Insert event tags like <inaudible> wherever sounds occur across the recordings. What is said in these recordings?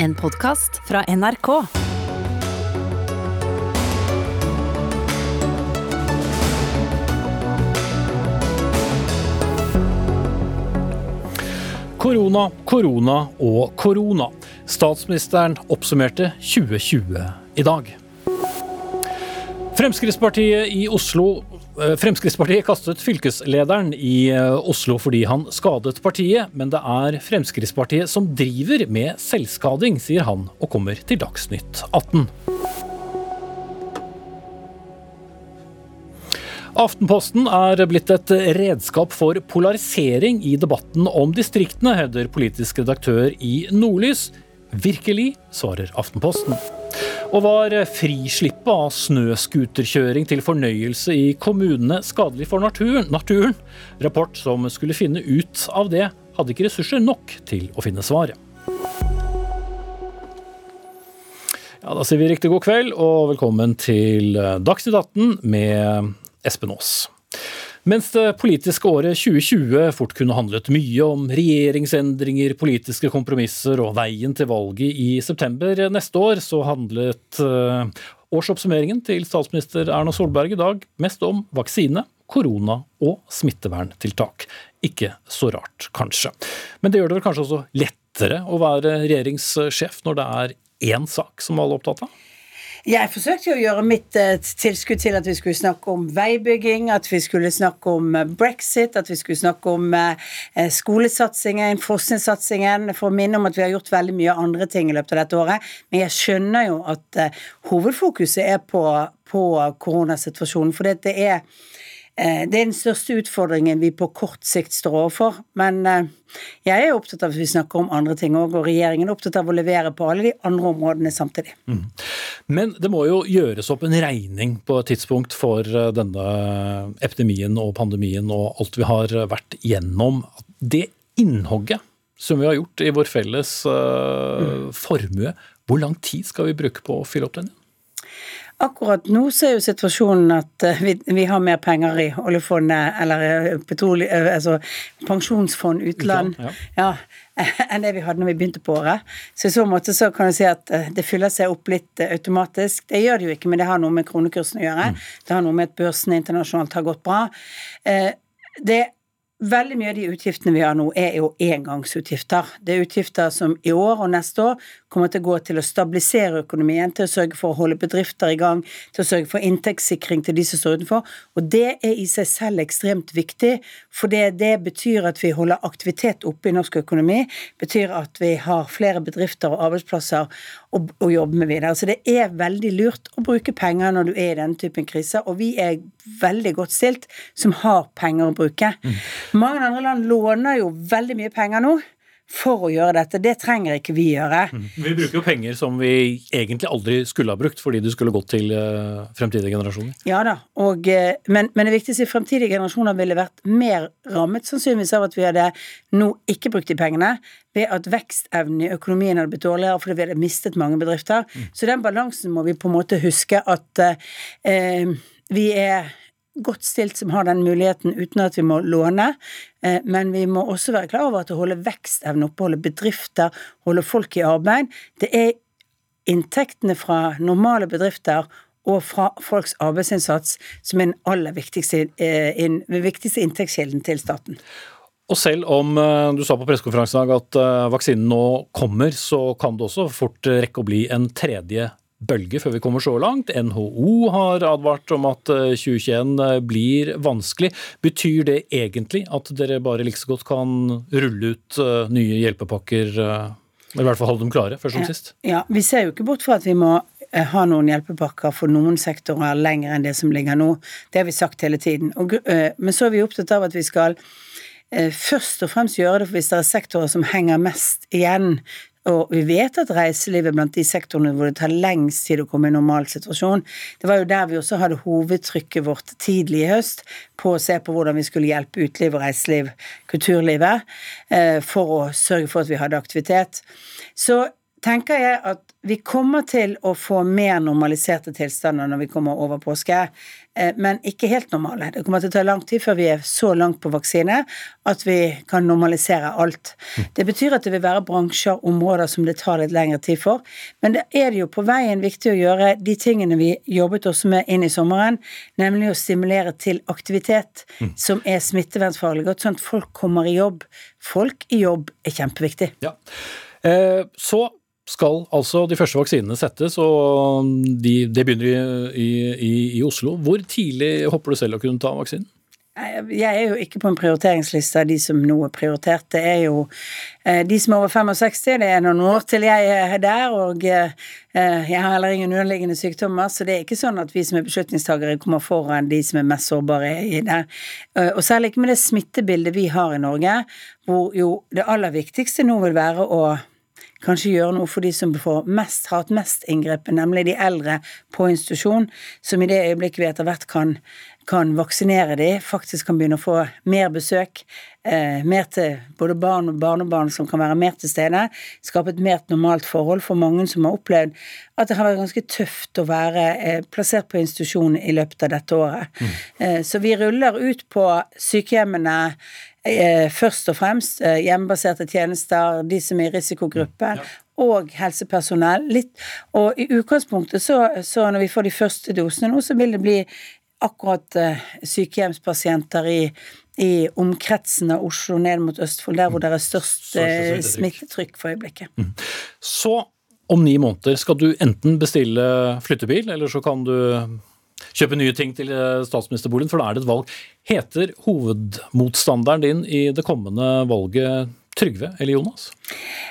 En podkast fra NRK. Korona, korona og korona. Statsministeren oppsummerte 2020 i dag. Fremskrittspartiet i Oslo Fremskrittspartiet kastet fylkeslederen i eh, Oslo fordi han skadet partiet, men det er Fremskrittspartiet som driver med selvskading, sier han og kommer til Dagsnytt 18. Aftenposten er blitt et redskap for polarisering i debatten om distriktene, hevder politisk redaktør i Nordlys. Virkelig, svarer Aftenposten. Og var frislippet av snøscooterkjøring til fornøyelse i kommunene skadelig for naturen? naturen? Rapport som skulle finne ut av det, hadde ikke ressurser nok til å finne svaret. Ja, Da sier vi riktig god kveld og velkommen til Dagsnytt 18 med Espen Aas. Mens det politiske året 2020 fort kunne handlet mye om regjeringsendringer, politiske kompromisser og veien til valget i september neste år, så handlet uh, årsoppsummeringen til statsminister Erna Solberg i dag mest om vaksine, korona og smitteverntiltak. Ikke så rart, kanskje. Men det gjør det vel kanskje også lettere å være regjeringssjef når det er én sak som alle er opptatt av? Jeg forsøkte å gjøre mitt uh, tilskudd til at vi skulle snakke om veibygging, at vi skulle snakke om uh, brexit, at vi skulle snakke om uh, skolesatsingen, forskningssatsingen, for å minne om at vi har gjort veldig mye andre ting i løpet av dette året. Men jeg skjønner jo at hovedfokuset er på, på koronasituasjonen. For det er Eh, det er den største utfordringen vi på kort sikt står overfor. Men eh, jeg er opptatt av at vi snakker om andre ting òg, og regjeringen er opptatt av å levere på alle de andre områdene samtidig. Mm. Men det må jo gjøres opp en regning på et tidspunkt for eh, denne epidemien og pandemien og alt vi har vært gjennom. Det innhogget som vi har gjort i vår felles uh, formue, hvor lang tid skal vi bruke på å fylle opp den? Akkurat nå så er jo situasjonen at eh, vi, vi har mer penger i oljefondet, eller eh, petroli, eh, altså pensjonsfond utland, ja. ja. <laughs> enn det vi hadde når vi begynte på året. Så i så måte så kan du si at det fyller seg opp litt automatisk. Det gjør det jo ikke, men det har noe med kronekursen å gjøre. Mm. Det har noe med at børsene internasjonalt har gått bra. Det Veldig mye av de utgiftene vi har nå, er jo engangsutgifter. Det er utgifter som i år og neste år kommer til å gå til å stabilisere økonomien, til å sørge for å holde bedrifter i gang, til å sørge for inntektssikring til de som står utenfor. Og det er i seg selv ekstremt viktig, for det, det betyr at vi holder aktivitet oppe i norsk økonomi. betyr at vi har flere bedrifter og arbeidsplasser å, å jobbe med videre. Så det er veldig lurt å bruke penger når du er i denne typen kriser, og vi er veldig godt stilt som har penger å bruke. Mm. Mange andre land låner jo veldig mye penger nå for å gjøre dette. Det trenger ikke vi gjøre. Mm. Vi bruker jo penger som vi egentlig aldri skulle ha brukt, fordi det skulle gått til uh, fremtidige generasjoner. Ja da, og, uh, men, men, det viktigste er fremtidige generasjoner ville vært mer rammet sannsynligvis av at vi hadde nå ikke brukt de pengene, ved at vekstevnen i økonomien hadde blitt dårligere fordi vi hadde mistet mange bedrifter. Mm. Så den balansen må vi på en måte huske at uh, vi er godt stilt som har den muligheten uten at vi må låne. Eh, men vi må også være klar over at å holde vekstevne oppe, holde bedrifter, holde folk i arbeid, det er inntektene fra normale bedrifter og fra folks arbeidsinnsats som er den aller viktigste, eh, viktigste inntektskilden til staten. Og selv om eh, du sa på pressekonferansen at vaksinen nå kommer, så kan det også fort rekke å bli en tredje bølge før vi kommer så langt. NHO har advart om at 2021 eh, eh, blir vanskelig. Betyr det egentlig at dere bare like så godt kan rulle ut eh, nye hjelpepakker, eller i hvert fall holde dem klare, først som sist? Ja, vi ser jo ikke bort fra at vi må ha noen hjelpepakker for noen sektorer lenger enn det som ligger nå. Det har vi sagt hele tiden. Men så er vi opptatt av at vi skal først og fremst gjøre det hvis det er sektorer som henger mest igjen. Og vi vet at reiselivet blant de sektorene hvor det tar lengst tid å komme i normal situasjon. Det var jo der vi også hadde hovedtrykket vårt tidlig i høst, på å se på hvordan vi skulle hjelpe uteliv og reiseliv, kulturlivet, eh, for å sørge for at vi hadde aktivitet. Så tenker jeg at vi kommer til å få mer normaliserte tilstander når vi kommer over påske, men ikke helt normale. Det kommer til å ta lang tid før vi er så langt på vaksine at vi kan normalisere alt. Det betyr at det vil være bransjer, områder som det tar litt lengre tid for. Men det er det jo på veien viktig å gjøre de tingene vi jobbet også med inn i sommeren, nemlig å stimulere til aktivitet som er smittevernfaglig godt, sånn at folk kommer i jobb. Folk i jobb er kjempeviktig. Ja. Eh, så skal altså de første vaksinene settes, og de, det begynner i, i, i, Oslo. Hvor tidlig hopper du selv å kunne ta vaksinen? Jeg er jo ikke på en prioriteringsliste av de som nå er prioritert. Det er jo eh, de som er over 65, det er noen år til jeg er der, og eh, jeg har heller ingen underliggende sykdommer, så det er ikke sånn at vi som er beslutningstagere kommer foran de som er mest sårbare i det. Eh, og særlig ikke med det smittebildet vi har i Norge, hvor jo det aller viktigste nå vil være å kanskje gjøre noe for de som får mest, hatt mest inngrep, nemlig de eldre på institusjon, som i det øyeblikket vi etter hvert kan, kan vaksinere de, faktisk kan begynne å få mer besøk, eh, mer til både barn og barnebarn som kan være mer til stede, skape et mer normalt forhold for mange som har opplevd at det har vært ganske tøft å være eh, plassert på institusjon i løpet av dette året. Mm. Eh, så vi ruller ut på sykehjemmene Eh, først og fremst eh, hjemmebaserte tjenester, de som er i risikogruppe, ja. og helsepersonell. Litt. Og i utgangspunktet så, så, når vi får de første dosene nå, så vil det bli akkurat uh, sykehjemspasienter i, i omkretsen av Oslo ned mot Østfold, der hvor det er størst uh, smittetrykk for øyeblikket. Mm. Så om ni måneder skal du enten bestille flyttebil, eller så kan du kjøpe nye ting til eh, statsministerboligen, for da er det et valg. Heter hovedmotstanderen din i det kommende valget Trygve eller Jonas?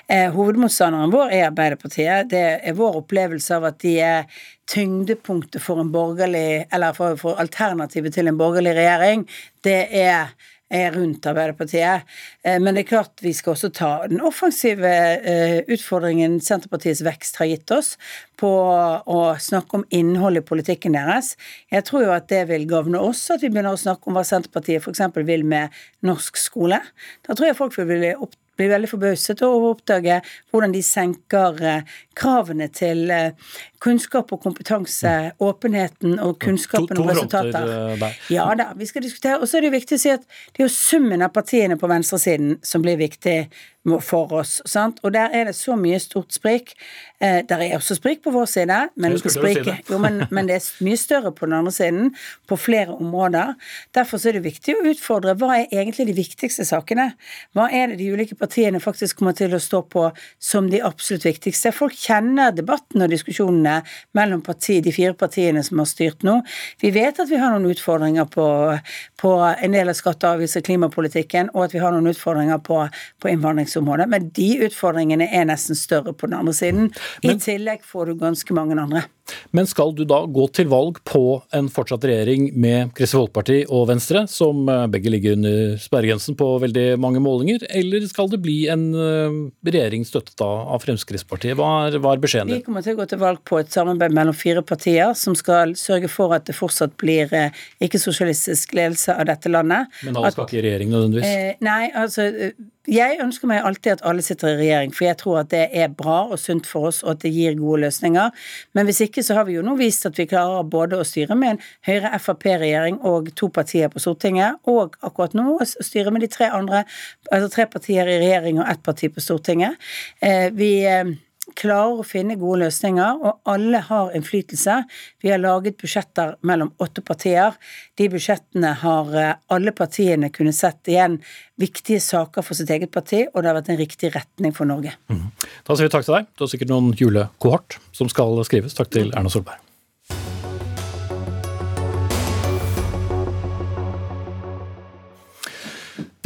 Eh, hovedmotstanderen vår er Arbeiderpartiet. Det er vår opplevelse av at de er tyngdepunktet for en eller for, for alternativet til en borgerlig regjering. Det er rundt Arbeiderpartiet. Eh, men det er klart vi skal også ta den offensive eh, utfordringen Senterpartiets vekst har gitt oss på å snakke om innholdet i politikken deres. Jeg tror jo at det vil gagne oss, at vi begynner å snakke om hva Senterpartiet f.eks. vil med norsk skole. Da tror jeg folk vil bli opptatt blir veldig forbauset over å oppdage hvordan de senker eh, kravene til eh, kunnskap og kompetanse, mm. åpenheten og kunnskapen om resultater. Eh, ja da, vi skal diskutere. Og så er det jo viktig å si at det er jo summen av partiene på venstresiden som blir viktig for oss. Sant? Og der er det så mye stort sprik. Eh, der er også sprik på vår side, men, sprik, <laughs> jo, men, men, det er mye større på den andre siden, på flere områder. Derfor er det viktig å utfordre hva er egentlig de viktigste sakene? Hva er det de ulike partiene faktisk kommer til å stå på som de absolutt viktigste? Folk kjenner debatten og diskusjonene mellom parti, de fire partiene som har styrt nå. Vi vet at vi har noen utfordringer på, på en del av skatte-, avgifts- og klimapolitikken, og at vi har noen utfordringer på, på innvandringsområdet, men de utfordringene er nesten større på den andre siden. I tillegg får du ganske mange andre. Men skal du da gå til valg på en fortsatt regjering med Kristelig Folkeparti og Venstre, som eh, begge ligger under sperregrensen på veldig mange målinger, eller skal det bli en eh, regjering støttet av Fremskrittspartiet? Hva er, hva er beskjeden Vi kommer til å gå til valg på et samarbeid mellom fire partier som skal sørge for at det fortsatt blir eh, ikke-sosialistisk ledelse av dette landet. Men alle skal ikke i regjering nødvendigvis? Eh, nei, altså jeg ønsker meg alltid at alle sitter i regjering, for jeg tror at det er bra og sunt for oss, og at det gir gode løsninger. Men hvis ikke, så har vi jo nå vist at vi klarer både å styre med en Høyre-Frp-regjering og to partier på Stortinget, og akkurat nå å styre med de tre andre, altså tre partier i regjering og ett parti på Stortinget. Eh, vi eh, klarer å finne gode løsninger, og alle har innflytelse. Vi har laget budsjetter mellom åtte partier. De budsjettene har eh, alle partiene kunnet sett igjen viktige saker for sitt eget parti, og det har vært en riktig retning for Norge. Mm. Da sier vi takk til deg. Du har sikkert noen julekohort som skal skrives. Takk til Erna Solberg.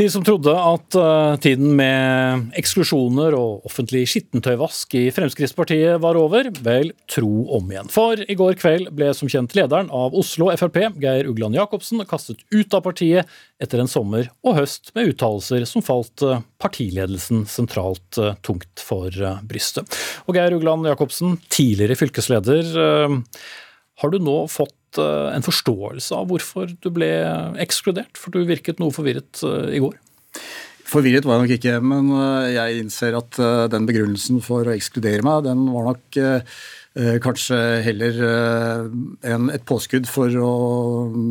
De som trodde at uh, tiden med eksklusjoner og offentlig skittentøyvask i Fremskrittspartiet var over, vel, tro om igjen. For i går kveld ble som kjent lederen av Oslo Frp, Geir Ugland Jacobsen, kastet ut av partiet etter en sommer og høst med uttalelser som falt uh, partiledelsen sentralt uh, tungt for brystet. Og Geir Ugland Jacobsen, tidligere fylkesleder, har du nå fått Eh, en forståelse av hvorfor du ble ekskludert? For du virket noe forvirret eh, i går. Forvirret var jeg nok ikke, men jeg innser at den begrunnelsen for å ekskludere meg, den var nok kanskje heller en, et påskudd for å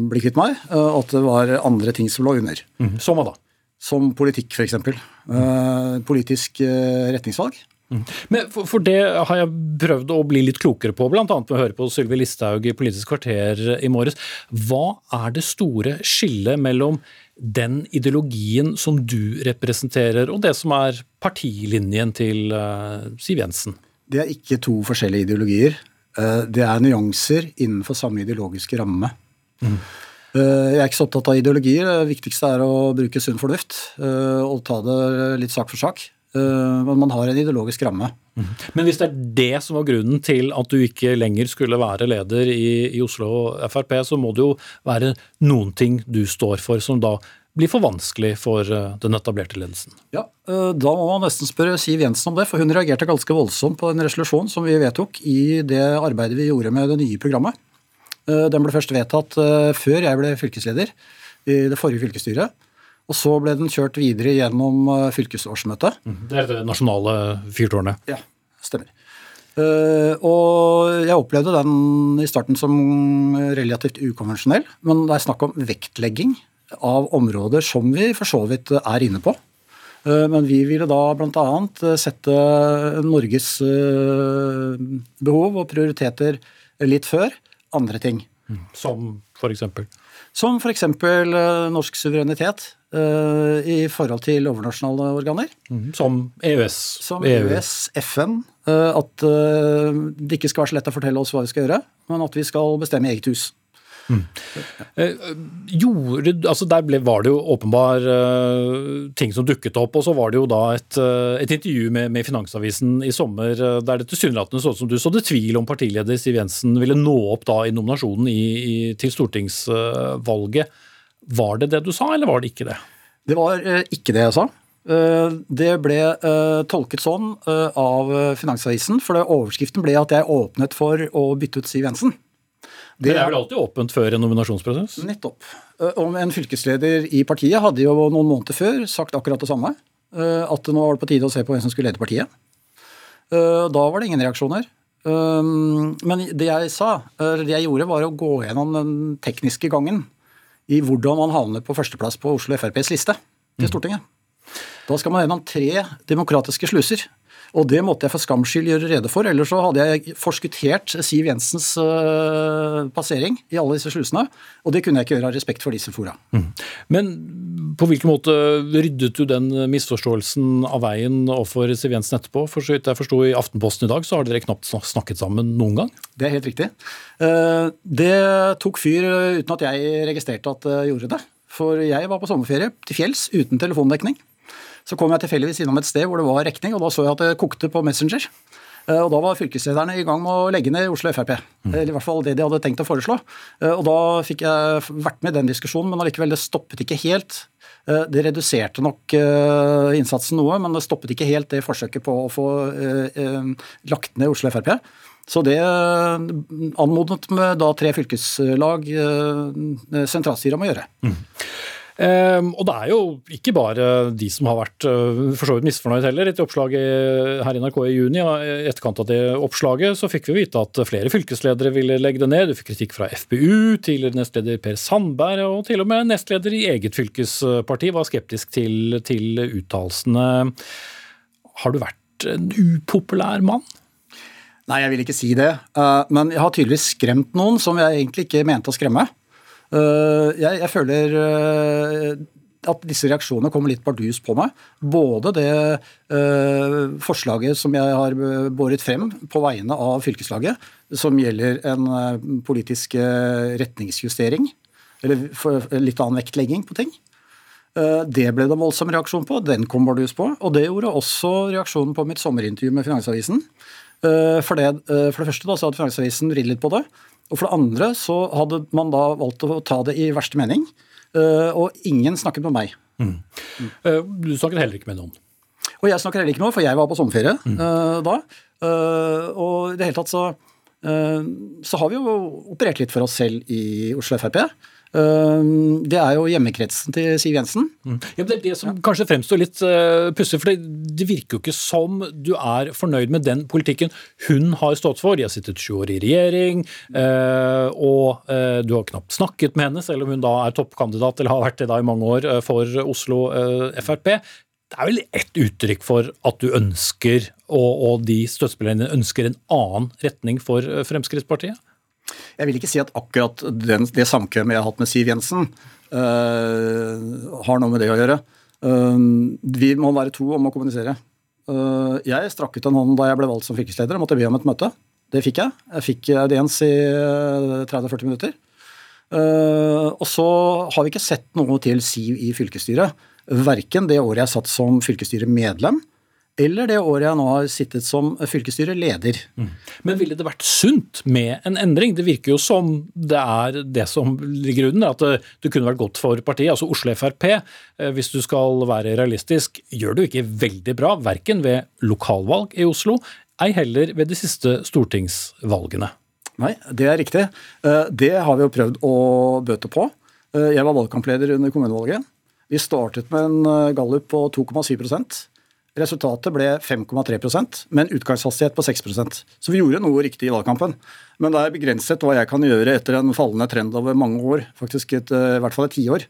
bli kvitt meg, at det var andre ting som lå under. Mm. Som hva da? Som politikk, f.eks. Mm. Politisk retningsvalg. Men for, for, det har jeg prøvd å bli litt klokere på, bl.a. med å høre på Sylvi Listhaug i Politisk kvarter i morges. Hva er det store skillet mellom den ideologien som du representerer, og det som er partilinjen til uh, Siv Jensen? Det er ikke to forskjellige ideologier. Uh, det er nyanser innenfor samme ideologiske ramme. Mm. Uh, jeg er ikke så opptatt av ideologier. Det viktigste er å bruke sunn fornuft og ta det litt sak for sak. Eh, men man har en ideologisk ramme. Mhm. Men hvis det er det som var grunnen til at du ikke lenger skulle være leder i, i Oslo Frp, så må det jo være noen ting du står for som da blir for vanskelig for eh, den etablerte ledelsen? Ja, eh, Da må man nesten spørre Siv Jensen om det, for hun reagerte ganske voldsomt på en resolusjon som vi vedtok i det arbeidet vi gjorde med det nye programmet. Den ble først vedtatt før jeg ble fylkesleder i det forrige fylkesstyret. Og så ble den kjørt videre gjennom eh, fylkesårsmøtet. Mhm. Det er det nasjonale fyrtårnet? Ja, stemmer. Uh, og jeg opplevde den i starten som relativt ukonvensjonell. Men det er snakk om vektlegging av områder som vi for så vidt er inne på. Men vi ville da bl.a. sette Norges behov og prioriteter litt før andre ting. Mhm. Som eksempel? Som f.eks. norsk suverenitet i forhold til overnasjonale organer. Mm, som EØS. Som EØS, FN. Uh, at uh, det ikke skal være så lett å fortelle oss hva vi skal gjøre, men at vi skal bestemme i eget hus. Mm. Gjorde, altså Der ble, var det jo åpenbar ting som dukket opp. og Så var det jo da et, et intervju med, med, Finansavisen i sommer der det tilsynelatende så ut som du sådde tvil om partileder Siv Jensen ville nå opp da i nominasjonen i, i, til stortingsvalget. Var det det du sa, eller var det ikke det? Det var eh, ikke det jeg sa. Eh, det ble eh, tolket sånn av Finansavisen, for overskriften ble at jeg åpnet for å bytte ut Siv Jensen. Det, er vel alltid åpent før en nominasjonsprosess? Nettopp. Om en fylkesleder i partiet hadde jo noen måneder før sagt akkurat det samme. At nå var det på tide å se på hvem som skulle lede partiet. Da var det ingen reaksjoner. Men det jeg sa, det jeg gjorde, var å gå gjennom den tekniske gangen i hvordan man havner på førsteplass på Oslo FrPs liste til mm. Stortinget. Da skal man gjennom tre demokratiske sluser. Og det måtte jeg for skams skyld gjøre rede for, ellers så hadde jeg forskuttert Siv Jensens uh, passering i alle disse slusene. Og det kunne jeg ikke gjøre av respekt for disse fora. Mm. Men på hvilken måte ryddet du den misforståelsen av veien overfor Siv Jensen etterpå? For så vidt jeg forsto i Aftenposten i dag, så har dere knapt snakket sammen noen gang? Det er helt riktig. Uh, det tok fyr uten at jeg registrerte at det gjorde det. For jeg var på sommerferie til fjells uten telefondekning. Så kom jeg tilfeldigvis innom et sted hvor det var rekning, og da så jeg at det kokte på Messenger. Eh, og Da var fylkeslederne i gang med å legge ned Oslo Frp. Mm. Eller i hvert fall det de hadde tenkt å foreslå. Eh, og Da fikk jeg vært med i den diskusjonen, men allikevel, det stoppet ikke helt. Eh, det reduserte nok innsatsen noe, men det stoppet ikke helt det forsøket på å få lagt ned Oslo Frp. Så det anmodet med da tre fylkeslag sentralstyret om å gjøre. Mm. Um, og det er jo ikke bare de som har vært uh, for så vidt misfornøyd heller. Etter oppslaget her i NRK i juni, i etterkant av det oppslaget, så fikk vi vite at flere fylkesledere ville legge det ned. Du fikk kritikk fra FPU, tidligere nestleder Per Sandberg, og til og med nestleder i eget fylkesparti var skeptisk til, til uttalelsene. Har du vært en upopulær mann? Nei, jeg vil ikke si det. Uh, men jeg har tydeligvis skremt noen som jeg egentlig ikke mente å skremme. Eh, jeg, jeg føler eh, at disse reaksjonene kommer litt bardus på meg. Både det uh, forslaget som jeg har båret frem på vegne av fylkeslaget, som gjelder en uh, politisk retningsjustering, eller for, litt annen vektlegging på ting. det ble det voldsom reaksjon på, den kom bardus på. Og det gjorde også reaksjonen på mitt sommerintervju med Finansavisen. For det, for det første da, så hadde Finansavisen vridd litt på det. Og for det andre så hadde man da valgt å ta det i verste mening, eh, og ingen snakket med meg. Mm. Mm. Du snakket heller ikke med noen? Og jeg snakker heller ikke med noen, for jeg var på sommerferie mm. uh, da. Og i det hele tatt så, så har vi jo operert litt for oss selv i Oslo Frp. Det er jo hjemmekretsen til Siv Jensen. Mm. Ja, det er det som kanskje fremstår litt uh, pussig, for det virker jo ikke som du er fornøyd med den politikken hun har stått for. De har sittet sju år i regjering, uh, og uh, du har knapt snakket med henne, selv om hun da er toppkandidat, eller har vært det da i mange år, for Oslo Frp. Det er vel ett uttrykk for at du ønsker, og, og de støttespillerne ønsker en annen retning for Fremskrittspartiet? Jeg vil ikke si at akkurat den, det samkvemmet jeg har hatt med Siv Jensen, uh, har noe med det å gjøre. Uh, vi må være to om å kommunisere. Uh, jeg strakk ut en hånd da jeg ble valgt som fylkesleder og måtte be om et møte. Det fikk jeg. Jeg fikk audiens i 30-40 minutter. og så har vi ikke sett noe til Siv i fylkesstyret. Verken det året jeg satt som fylkesstyremedlem, eller det året jeg nå har sittet som fylkesstyreleder. Mm. Men ville det vært sunt med en endring? Det virker jo som det er det som ligger under, at det, det kunne vært godt for partiet. Altså Oslo Frp, eh, hvis du skal være realistisk, gjør det jo ikke veldig bra, verken ved lokalvalg i Oslo, ei heller ved de siste stortingsvalgene. Nei, det er riktig. Eh, det har vi jo prøvd å bøte på. Eh, jeg var valgkampleder under kommunevalget. Vi startet med en gallup på 2,7 Resultatet ble 5,3 med en utgangshastighet på 6% Så vi gjorde noe riktig i valgkampen. Men det er begrenset hva jeg kan gjøre etter en fallende trend over mange år, faktisk et, eh, i hvert fall et tiår.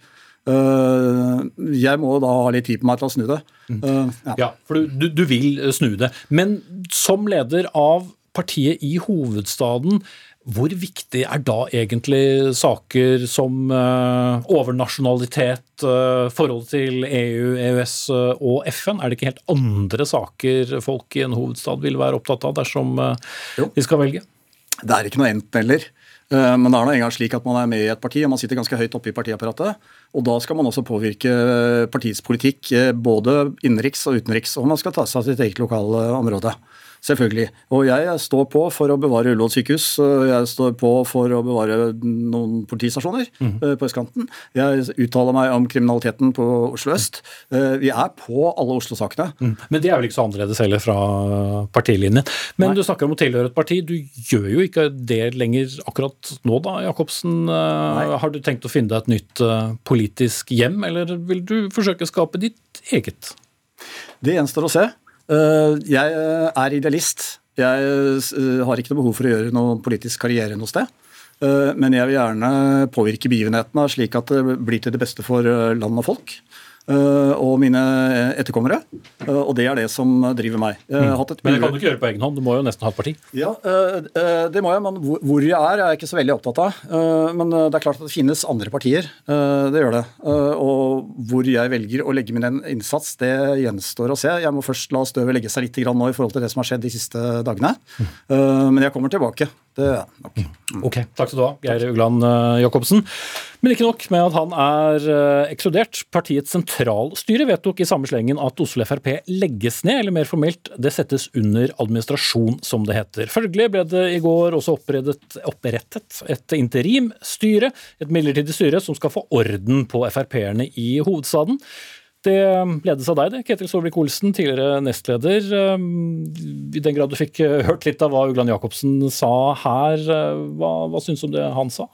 Uh, jeg må da ha litt tid på meg til å snu det. Uh, ja. ja. for du, du, vil snu det. Men som leder av partiet i hovedstaden, hvor viktig er da egentlig saker som uh, overnasjonalitet, uh, forholdet til EU, EØS uh, og FN? Er det ikke helt andre saker folk i en hovedstad vil være opptatt av dersom de skal velge? Det er ikke noe enten-eller. Men det er nå engang slik at man er med i et parti, og man sitter ganske høyt oppe i partiapparatet. Og da skal man også påvirke partiets politikk, både innenriks og utenriks. Og man skal ta seg av sitt eget lokale område. Selvfølgelig. Og jeg står på for å bevare Ullevål sykehus. Jeg står på for å bevare noen politistasjoner mm. på østkanten. Jeg uttaler meg om kriminaliteten på Oslo øst. Eh, vi er på alle Oslo-sakene. Mm. Men det er vel ikke så annerledes heller fra partilinjen. Men Nei. du snakker om å tilhøre et parti. Du gjør jo ikke det lenger akkurat nå da, Jacobsen. Eh, Nei. Har du tenkt å finne deg et nytt politisk hjem, eller vil du forsøke å skape ditt eget? Det gjenstår å se. Eh, jeg eh, er idealist. Jeg eh, har ikke noe behov for å gjøre noen politisk karriere noe sted. Men jeg vil gjerne påvirke begivenhetene slik at det blir til det beste for land og folk. Eh, og mine etterkommere. Eh, og det er det som driver meg. Mm. men det kan du ikke gjøre på egen hånd, du må jo nesten ha et parti? Ja, eh, det må jeg, men hvor jeg er, er jeg ikke så veldig opptatt av. Men det er klart at det finnes andre partier. Det gjør det. Og hvor jeg velger å legge min innsats, det gjenstår å se. Jeg må først la støvet legge seg litt nå i forhold til det som har skjedd de siste dagene. Men jeg kommer tilbake. Det er nok. Mm. Ok, Takk skal du ha, Geir Ugland Jacobsen. Men ikke nok med at han er ekskludert. Partiets sentrale sentralstyret vedtok i samme slengen at Oslo Frp legges ned, eller mer formelt, det settes under administrasjon, som det heter. Følgelig ble det i går også opprettet, opprettet et interimstyre, et midlertidig styre, som skal få orden på Frp-erne i hovedstaden. Det ledes av deg, det, Ketil Solvik-Olsen, tidligere nestleder. I den grad du fikk hørt litt av hva Ugland Jacobsen sa her, hva, hva syns du om det han sa?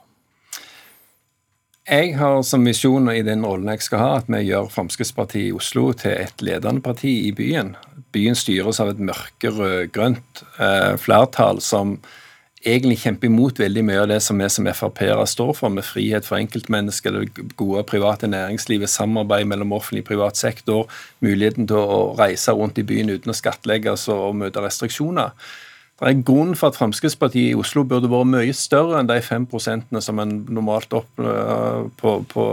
Jeg har som misjon i den rollen jeg skal ha, at vi gjør Fremskrittspartiet i Oslo til et ledende parti i byen. Byen styres av et mørkerød-grønt eh, flertall som egentlig kjemper imot veldig mye av det som vi som Frp-ere står for, med frihet for enkeltmennesker, det gode private næringslivet, samarbeid mellom offentlig og privat sektor, muligheten til å reise rundt i byen uten å skattlegges og møte restriksjoner. Det er grunnen grunn for at Fremskrittspartiet i Oslo burde vært mye større enn de fem prosentene som en normalt opp, eh, på, på,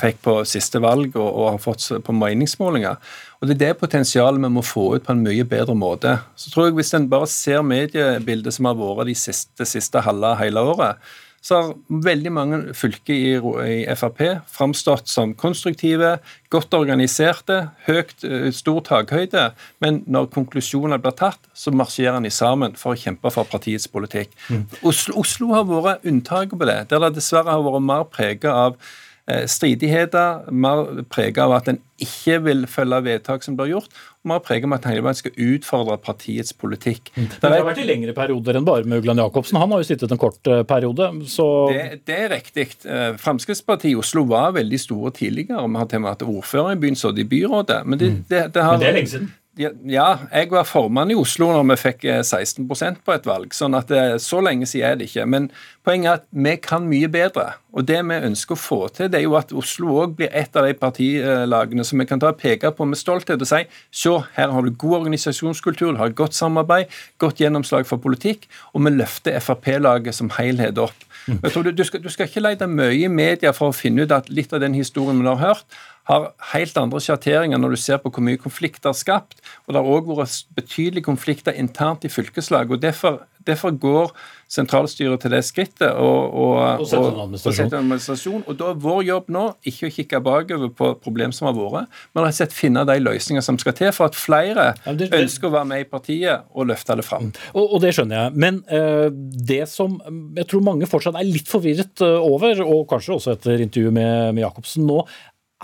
fikk på siste valg og, og, har fått på meningsmålinger. Og Det er det potensialet vi må få ut på en mye bedre måte. Så tror jeg Hvis en bare ser mediebildet som har vært de siste, siste halve hele året, så har veldig mange fylker i, i Frp framstått som konstruktive, godt organiserte, høyt, eh, stor takhøyde. Men når konklusjoner blir tatt, så marsjerer de sammen for å kjempe for partiets politikk. Mm. Oslo, Oslo, har vært unntaket på det, der det dessverre har vært mer preget av eh, stridigheter, mer prega av at en ikke vil følge vedtak som blir gjort, mer preg av at hele veien skal utfordre partiets politikk. Mm. Det har vært i lengre perioder enn bare med Ugland Jacobsen. Han har jo sittet en kort eh, periode, så Det, det er riktig. Eh, Fremskrittspartiet i Oslo var veldig store tidligere. Vi har til og med hatt ordfører i byen, så i byrådet. Men det, det, det har, Men det er lenge siden. Ja, jeg var formann i Oslo når vi fikk eh, 16% på et valg. sånn at det, Så lenge siden er det ikke. Men poenget er at vi kan mye bedre. Og det vi ønsker å få til, det er jo at Oslo òg blir et av de partilagene som vi kan ta og peke på med stolthet og si se, her har du god organisasjonskultur, du har godt samarbeid, godt gjennomslag for politikk, og vi løfter Frp-laget som helhet opp. Jeg tror du, du, skal, du skal ikke lete mye i media for å finne ut at litt av den historien vi har hørt, har helt andre sjatteringer når du ser på hvor mye konflikter er skapt. Og det har òg vært betydelige konflikter internt i fylkeslag. og Derfor, derfor går sentralstyret til det skrittet og, og, Og setter en og setter en administrasjon. Og da er vår jobb nå ikke å kikke bakover på problem som har vært, men rett og slett finne de løsninger som skal til for at flere Ja, det- det- ønsker å være med i partiet og løfte det fram. Og, og det skjønner jeg. Men uh, det som jeg tror mange fortsatt er litt forvirret eh, over, og kanskje også etter intervjuet med, med Jacobsen nå,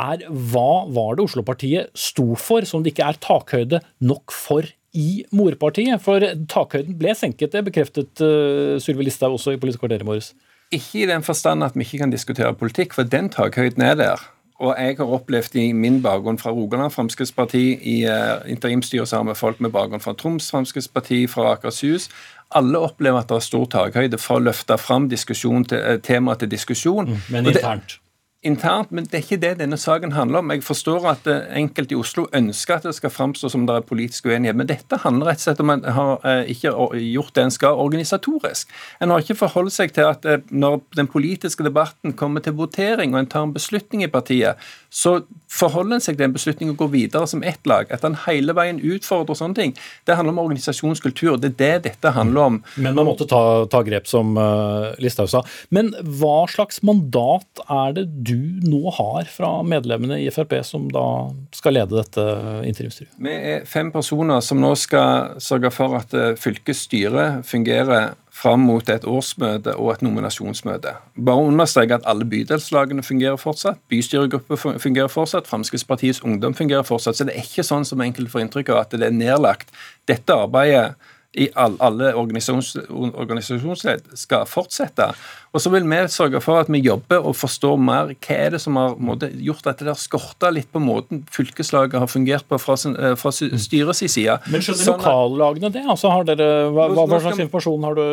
er hva var det Oslo-partiet sto for som det ikke er takhøyde nok for i morpartiet? For takhøyden ble senket, det bekreftet uh, Sylvi Listhaug også i Politisk kvarter i morges. Ikke i den forstand at vi ikke kan diskutere politikk, for den takhøyden er der. Og jeg har opplevd i min bakgrunn fra Rogaland Fremskrittsparti, i uh, interimstyret sammen med folk med bakgrunn fra Troms Fremskrittsparti, fra Akershus Alle opplever at det er stor takhøyde for å løfte fram til, eh, temaet til diskusjon. Men Og det- internt. Internt, men det er ikke det denne saken handler om. Jeg forstår at eh, enkelte i Oslo ønsker at det skal framstå som det er politisk uenighet, men dette handler rett og slett om at en har eh, ikke gjort det en skal organisatorisk. En har ikke forholdt seg til at eh, når den politiske debatten kommer til votering og en tar en beslutning i partiet, så forholder en seg til en beslutning og går videre som ett lag. At en hele veien utfordrer sånne ting. Det handler om organisasjonskultur. Det er det dette handler om. Men man måtte ta, ta grep, som uh, Listhaug sa. Men hva slags mandat er det du nå har fra medlemmene i Frp, som da skal lede dette interimstyret? Vi er fem personer som nå skal sørge for at eh, fylkesstyret fungerer fram mot et årsmøte og et nominasjonsmøte. Bare understreke at alle bydelslagene fungerer fortsatt, bystyregrupper fungerer fortsatt, Fremskrittspartiets ungdom fungerer fortsatt. Så det er ikke sånn som enkelte får inntrykk av at det er nedlagt. Dette arbeidet i all, alle organisasjons, organisasjonsledd skal fortsette. Og så vil vi sørge for at vi jobber og forstår mer hva er det som har måtte, gjort at det har skorta litt på måten fylkeslaget har fungert på fra, sin- eh, fra styrets side. Men skjønner Sånn lokallagene det? Altså, har dere, hva, Nå- hva, slags informasjon har du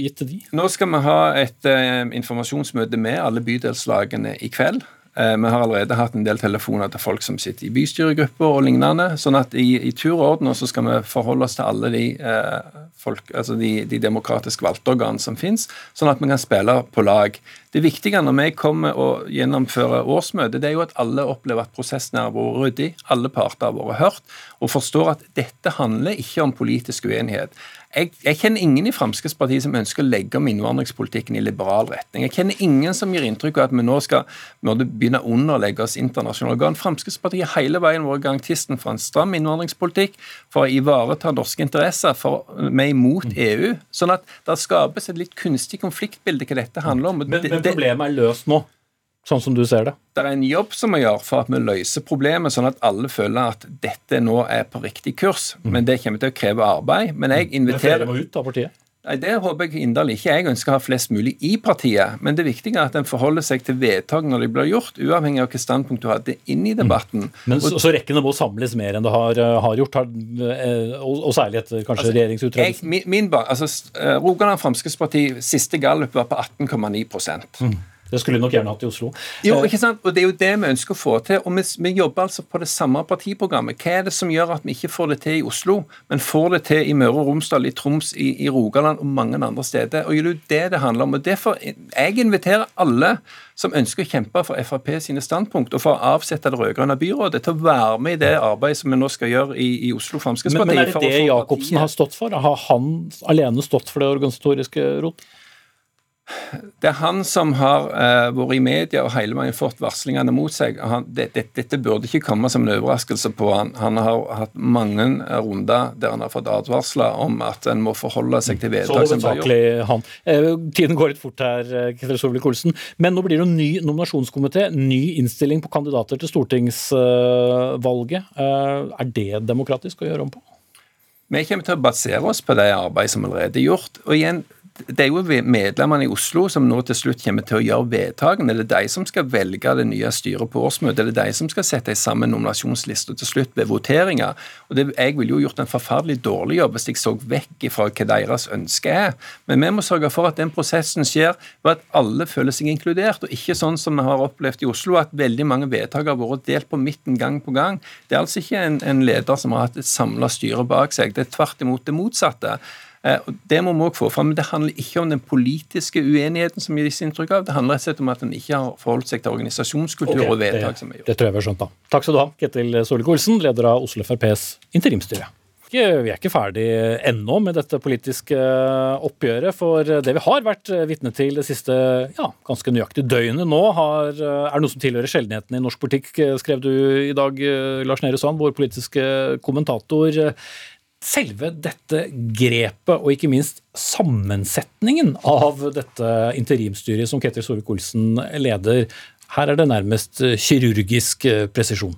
gitt til de? Nå skal vi ha et eh, informasjonsmøte med alle bydelslagene i kveld. Eh, vi har allerede hatt en del telefoner til folk som sitter i bystyregrupper og lignende. sånn at i, i tur og orden så skal vi forholde oss til alle de, eh, folk, altså de, de demokratisk valgte organene som finnes, sånn at vi kan spille på lag. Det viktige når vi kommer og gjennomfører årsmøtet, det er jo at alle opplever at prosessen har vært ryddig, alle parter har vært hørt, og forstår at dette handler ikke om politisk uenighet. Jeg, jeg kjenner ingen i Fremskrittspartiet som ønsker å legge om innvandringspolitikken i liberal retning. Jeg kjenner ingen som gir inntrykk av at vi nå skal begynne å underlegge oss internasjonale organ. Fremskrittspartiet har hele veien vært garantisten for en stram innvandringspolitikk, for å ivareta norske interesser, for vi er imot EU. Sånn at det skapes et litt kunstig konfliktbilde hva dette handler om. Men, men problemet er løst nå, sånn som du ser det? det er en jobb som må gjøre for at vi løser problemet, sånn at alle føler at dette nå er på riktig kurs. Men det kommer til å kreve arbeid. Men jeg flere inviterer må ut av partiet? Nei, Det håper jeg inderlig ikke. Jeg ønsker å ha flest mulig i partiet. Men det viktige er at en forholder seg til vedtak når de blir gjort, uavhengig av hvilket standpunkt du hadde inn i debatten. Men så, så det må samles mer enn det har, eh, har gjort, har, eh, og, og særlig etter kanskje altså, regjeringsutredelsen? min, min altså, eh, Rogaland Fremskrittsparti, siste gallup var på 18,9 Det skulle nok gjerne hatt i Oslo. Jo, Eh, ikke sant? Og Det er jo det vi ønsker å få til. og vi, vi jobber altså på det samme partiprogrammet. Hva er det som gjør at vi ikke får det til i Oslo, men får det til i Møre og Romsdal, i Troms, i, i Rogaland og mange andre steder? Og Det er jo det det handler om. og derfor Jeg inviterer alle som ønsker å kjempe for Frp sine standpunkt og for å avsette det rød-grønne byrådet, til å være med i det arbeidet som vi nå skal gjøre i, i Oslo men, Fremskrittsparti. men er det det Jacobsen har stått for? Har han alene stått for det organisatoriske rot? Det er han som har uh, vært i media og hele veien fått varslingene mot seg. Han, det, det, dette burde ikke komme som en overraskelse på han. Han har hatt mange runder der han har fått advarsler om at en må forholde seg til vedtak som blir gjort. Han. Eh, tiden går litt fort her, eh, Ketil Solvik-Olsen. Men nå blir det en ny nominasjonskomité, ny innstilling på kandidater til stortingsvalget. Uh, er det demokratisk å gjøre om på? Vi kommer til å basere oss på det arbeidet som allerede er gjort. Og igjen, det er jo medlemmene i Oslo som nå til slutt kommer til å gjøre vedtakene. Det er de som skal velge det nye styret på årsmøtet. Det er de som skal sette sammen nominasjonslista til slutt ved voteringer. Og Jeg ville jo gjort en forferdelig dårlig jobb hvis jeg så vekk ifra hva deres ønske er. Men vi må sørge for at den prosessen skjer ved at alle føler seg inkludert, og ikke sånn som vi har opplevd i Oslo, at veldig mange vedtak har vært delt på midten gang på gang. Det er altså ikke en, en leder som har hatt et samla styre bak seg. Det er tvert imot det motsatte. Eh, det må vi også få fram. Men det handler ikke om den politiske uenigheten som gis inntrykk av. Det handler rett og slett om at en ikke har forholdt seg til organisasjonskultur okay, og vedtak som er gjort. Det tror jeg vi har skjønt, da. Takk skal du ha, Ketil Solvik-Olsen, leder av Oslo FrPs interimstyre. Vi er ikke ferdig ennå med dette politiske oppgjøret. For det vi har vært vitne til det siste ja, ganske nøyaktig døgnet nå, har, er noe som tilhører sjeldenheten i norsk politikk, skrev du i dag, Lars Nehru Sand, vår politiske kommentator selve dette grepet, og ikke minst sammensetningen av dette interimstyret som Ketil Solvik-Olsen leder, her er det nærmest kirurgisk presisjon.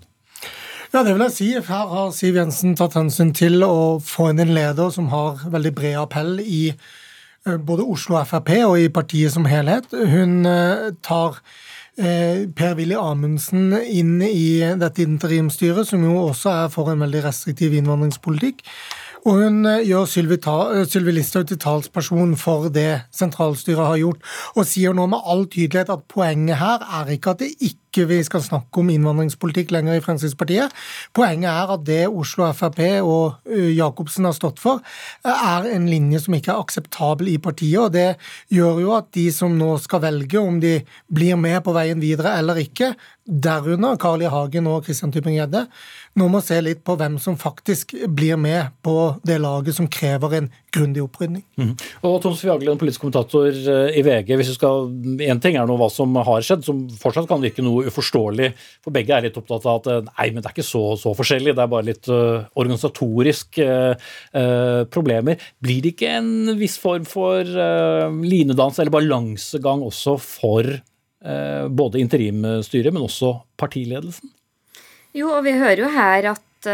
Ja, det vil jeg si. Her har Siv Jensen tatt hensyn til å få inn en leder som har veldig bred appell i eh, både Oslo Frp og i partiet som helhet. Hun eh, tar eh, Per-Willy Amundsen inn i dette interimstyret, som jo også er for en veldig restriktiv innvandringspolitikk. Og hun eh, gjør eh, Sylvi Listhaug til talsperson for det sentralstyret har gjort, og sier nå med all tydelighet at poenget her er ikke at det ikke ikke vi skal snakke om innvandringspolitikk lenger i Fremskrittspartiet. Poenget er at det Oslo Frp og Jacobsen har stått for, er en linje som ikke er akseptabel i partiet. og Det gjør jo at de som nå skal velge om de blir med på veien videre eller ikke, derunder Carl I. Hagen og Christian Tybring-Gjedde, nå må se litt på hvem som faktisk blir med på det laget som krever en grundig opprydning. Mm. Og Tons Fiagle, politisk kommentator i VG, hvis du skal, en ting er nå hva som har skjedd, som fortsatt kan virke noe uforståelig. For begge er litt opptatt av at eh, nei, men det er ikke så, så forskjellig, det er bare litt uh, organisatorisk uh, uh, problemer. Blir det ikke en viss form for linedans eller balansegang også for både interimstyret, men også partiledelsen? Jo, og vi hører jo her at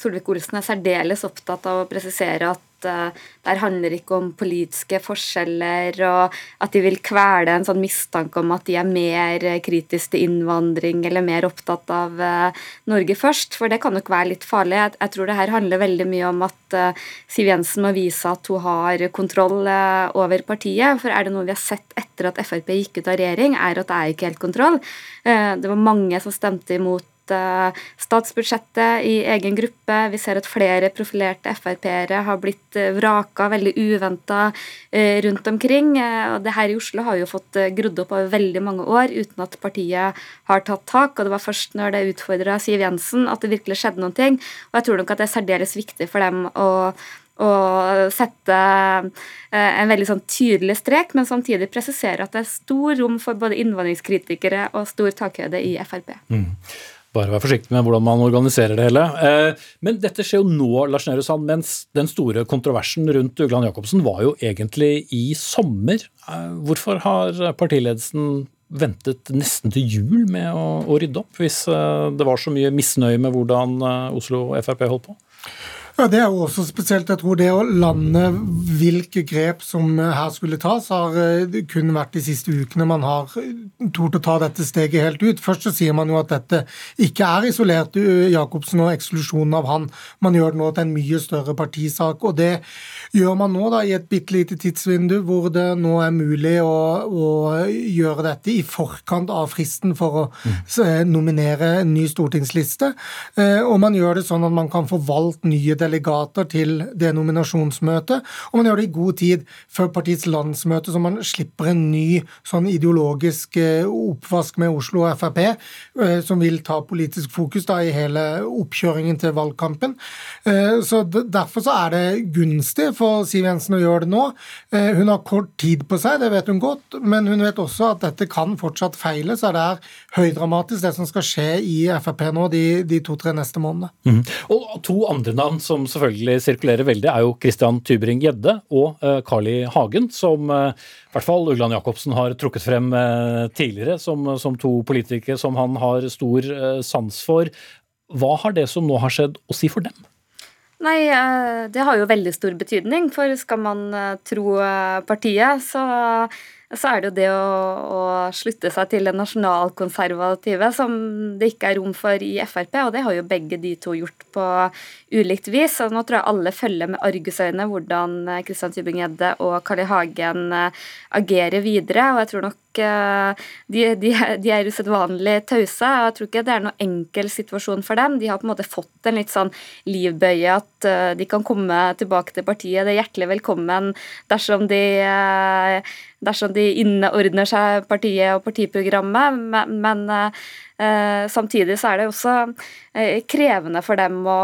Solvik-Olsen er særdeles opptatt av å presisere at uh, det handler ikke om politiske forskjeller, og at de vil kvele en sånn mistanke om at de er mer kritiske til innvandring eller mer opptatt av uh, Norge først, for det kan nok være litt farlig. Jeg, jeg tror det her handler veldig mye om at uh, Siv Jensen må vise at hun har kontroll over partiet. For er det noe vi har sett etter at Frp gikk ut av regjering, er at det er ikke helt kontroll. det var mange som stemte imot statsbudsjettet i egen gruppe. Vi ser at flere profilerte Frp-ere har blitt eh, vraka veldig uventa eh, rundt omkring. Eh, og det her i Oslo har jo fått grodd opp over veldig mange år uten at partiet har tatt tak. Og det var først når det utfordra Siv Jensen at det virkelig skjedde noen ting. Og jeg tror nok at det er særdeles viktig for dem å og sette en veldig sånn tydelig strek, men samtidig presisere at det er stor rom for både innvandringskritikere og stor takhøyde i Frp. Mm. Bare vær forsiktig med hvordan man organiserer det hele. Eh, men dette skjer jo nå, Lars Nehru Sand, mens den store kontroversen rundt Ugland Jacobsen var jo egentlig i sommer. Eh, hvorfor har partiledelsen ventet nesten til jul med å, å rydde opp, hvis eh, det var så mye misnøye med hvordan Oslo Frp holdt på? Ja, Det er jo også spesielt. Jeg tror det å lande hvilke grep som her skulle tas, har eh, kun vært de siste ukene man har tort å ta dette steget helt ut. Først så sier man jo at dette ikke er isolert eh, Jacobsen og eksklusjonen av han. Man gjør det nå til en mye større partisak. og det gjør man nå da i et bitte lite tidsvindu hvor det nå er mulig å, å, gjøre dette i forkant av fristen for å mm. nominere en ny stortingsliste. Eh, og man gjør det sånn at man kan få valgt nye delegater delegater til det nominasjonsmøtet, og man gjør det i god tid før partiets landsmøte, så man slipper en ny sånn ideologisk eh, oppvask med Oslo og Frp, eh, som vil ta politisk fokus da i hele oppkjøringen til valgkampen. Så Derfor så er det gunstig for Siv Jensen å gjøre det nå. Hun har kort tid på seg, det vet hun godt, men hun vet også at dette kan fortsatt feile, så det er høydramatisk det som skal skje i Frp nå de, de to-tre neste månedene. Mm. Og To andre navn som selvfølgelig sirkulerer veldig, er jo Christian Tybring-Gjedde og uh, Carl. Hagen, som uh, i hvert fall Ugland Jacobsen har trukket frem uh, tidligere som, som, to politikere som han har stor sans for. Hva har det som nå har skjedd å si for dem? Nei, det har jo veldig stor betydning. For skal man tro partiet, så så er det jo det å, å slutte seg til det nasjonalkonservative som det ikke er rom for i Frp, og det har jo begge de to gjort på ulikt vis. og Nå tror jeg alle følger med argusøyne hvordan Kristian Tybing-Gjedde og Carl I. Hagen eh, agerer videre. og jeg tror nok eh, de, de, de er usedvanlig tause. Jeg tror ikke det er noen enkel situasjon for dem. De har på en måte fått en litt sånn livbøye at eh, de kan komme tilbake til partiet. Det er hjertelig velkommen dersom de dersom de innordner seg partiet og partiprogrammet. Men, men eh, samtidig så er det også eh, krevende for dem å,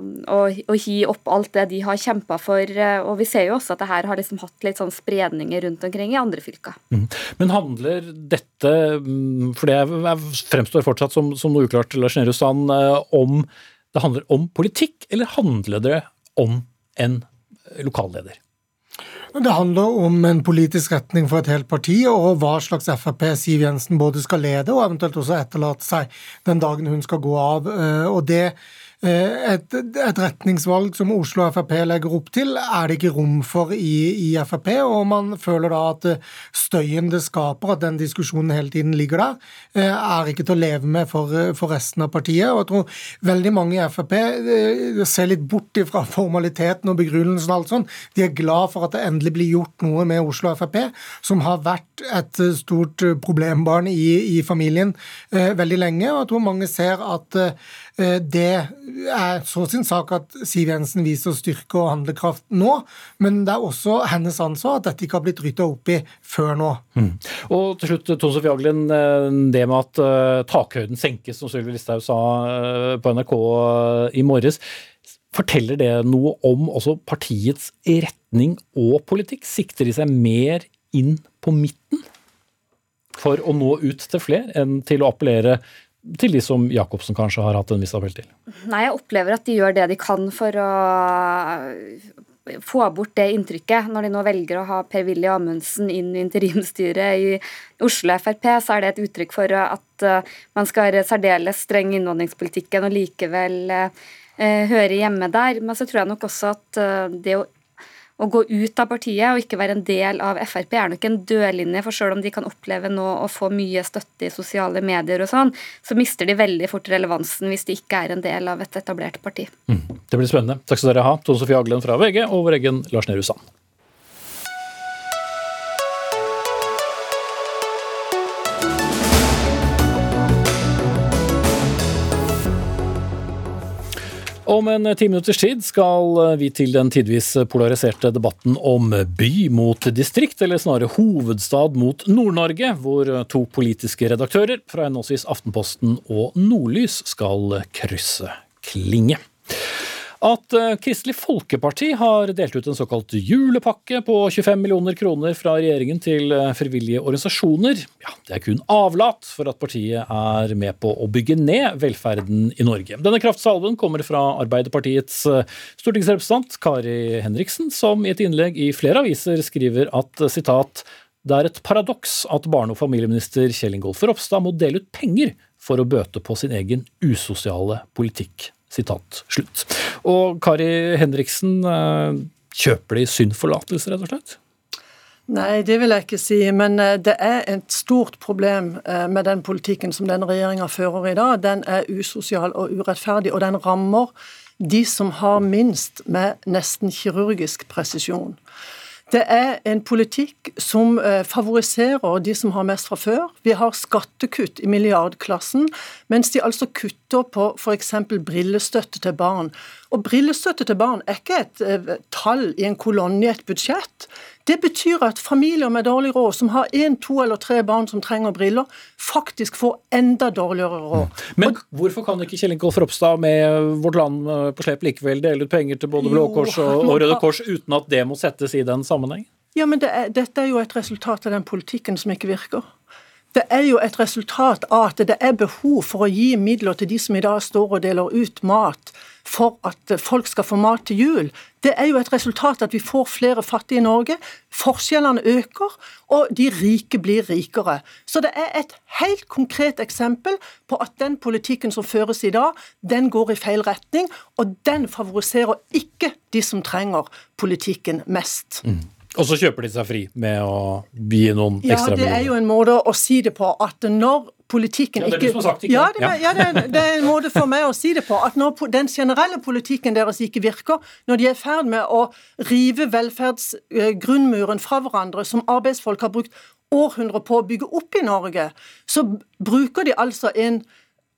å, å, hi opp alt det de har kjempa for. Eh, og vi ser jo også at det her har liksom hatt litt sånn spredninger rundt omkring i andre fylker. Mm. Men handler dette, mm, for det fremstår fortsatt som, som noe uklart, Lars Nehru Sand, eh, om det handler om politikk, eller handler det om en lokalleder? Det handler om en politisk retning for et helt parti, og hva slags Frp Siv Jensen både skal lede og eventuelt også etterlate seg den dagen hun skal gå av. Eh, og det Eh, et, et, retningsvalg som Oslo Frp legger opp til, er det ikke rom for i, i, Frp. Og man føler da at eh, støyen det skaper, at den diskusjonen hele tiden ligger der, eh, er ikke til å leve med for, for resten av partiet. Og jeg tror veldig mange i Frp ser litt bort fra formaliteten og begrunnelsen og alt sånt. De er glad for at det endelig blir gjort noe med Oslo Frp, som har vært et stort problembarn i, i familien veldig lenge. Og jeg tror mange ser at det er så sin sak at Siv Jensen viser styrke og handlekraft nå, men det er også hennes ansvar at dette ikke har blitt rydda opp i før nå. Mm. Og til slutt, Tone Sofie Aglen, eh, det med at takhøyden senkes, som Sylvi Listhaug sa på NRK i morges. Forteller det noe om også partiets retning og politikk? Sikter de seg mer inn på midten for å nå ut til flere enn til å appellere til de som Jacobsen kanskje har hatt en viss appell til? Nei, jeg opplever at de gjør det de kan for å få bort det inntrykket. Når de nå velger å ha Per-Willy Amundsen inn i interimstyret i Oslo Frp, så er det et uttrykk for at eh, man skal være særdeles streng i innvandringspolitikken og likevel eh, høre hjemme der. Men så tror jeg nok også at eh, det å å gå ut av partiet og ikke være en del av Frp er nok en dødlinje, for selv om de kan oppleve nå å få mye støtte i sosiale medier og sånn, så mister de veldig fort relevansen hvis de ikke er en del av et etablert parti. Mm. Det blir spennende. Takk skal dere ha, Tone Sofie Aglen fra VG og vår egen Lars Nehru Sand. Om en ti minutters tid skal vi til den tidvis polariserte debatten om by mot distrikt, eller snarere hovedstad mot Nord-Norge, hvor to politiske redaktører fra henholdsvis Aftenposten og Nordlys skal krysse klinge. At eh, Kristelig Folkeparti har delt ut en såkalt julepakke på 25 millioner kroner fra regjeringen til eh, frivillige organisasjoner, ja, det er kun avlat for at partiet er med på å bygge ned velferden i Norge. Denne kraftsalven kommer fra Arbeiderpartiets eh, stortingsrepresentant Kari Henriksen, som i et innlegg i flere aviser skriver at sitat det er et paradoks at barne- og familieminister Kjell Ingolf Ropstad må dele ut penger for å bøte på sin egen usosiale politikk. Sitat slutt. Og Kari Henriksen, eh, kjøper de syndforlatelse, rett og slett? Nei, det vil jeg ikke si. Men eh, det er et stort problem eh, med den politikken som denne regjeringa fører i dag. Den er usosial og urettferdig, og den rammer de som har minst, med nesten kirurgisk presisjon. Det er en politikk som eh, favoriserer de som har mest fra før. Vi har skattekutt i milliardklassen, mens de altså kutter på f.eks. brillestøtte til barn. Og brillestøtte til barn er ikke et uh, tall i en kolonne i et budsjett. Det betyr at familier med dårlig råd, som har én, to eller tre barn som trenger briller, faktisk får enda dårligere råd. Mm. Men og, hvorfor kan ikke Kjell Ingolf Ropstad med Vårt Land eh, på slep likevel dele ut penger til både Blå Kors og, og Røde Kors uten at det må settes i den sammenheng? Ja, men det er, dette er jo et resultat av den politikken som ikke virker. Det er jo et resultat av at det er behov for å gi midler til de som i dag står og deler ut mat for at folk skal få mat til jul. Det er jo et resultat at vi får flere fattige i Norge. Forskjellene øker, og de rike blir rikere. Så det er et helt konkret eksempel på at den politikken som føres i dag, den går i feil retning, og den favoriserer ikke de som trenger politikken mest. Mm. Og så kjøper de seg fri med å gi noen ekstra millioner. Ja, det er jo en måte å si det på at når politikken ikke Ja, det er du som har sagt ikke. Ja, det, er, ja, det, er, det er en måte for meg å si det på. At når den generelle politikken deres ikke virker, når de er i ferd med å rive velferdsgrunnmuren fra hverandre, som arbeidsfolk har brukt århundrer på å bygge opp i Norge, så bruker de altså en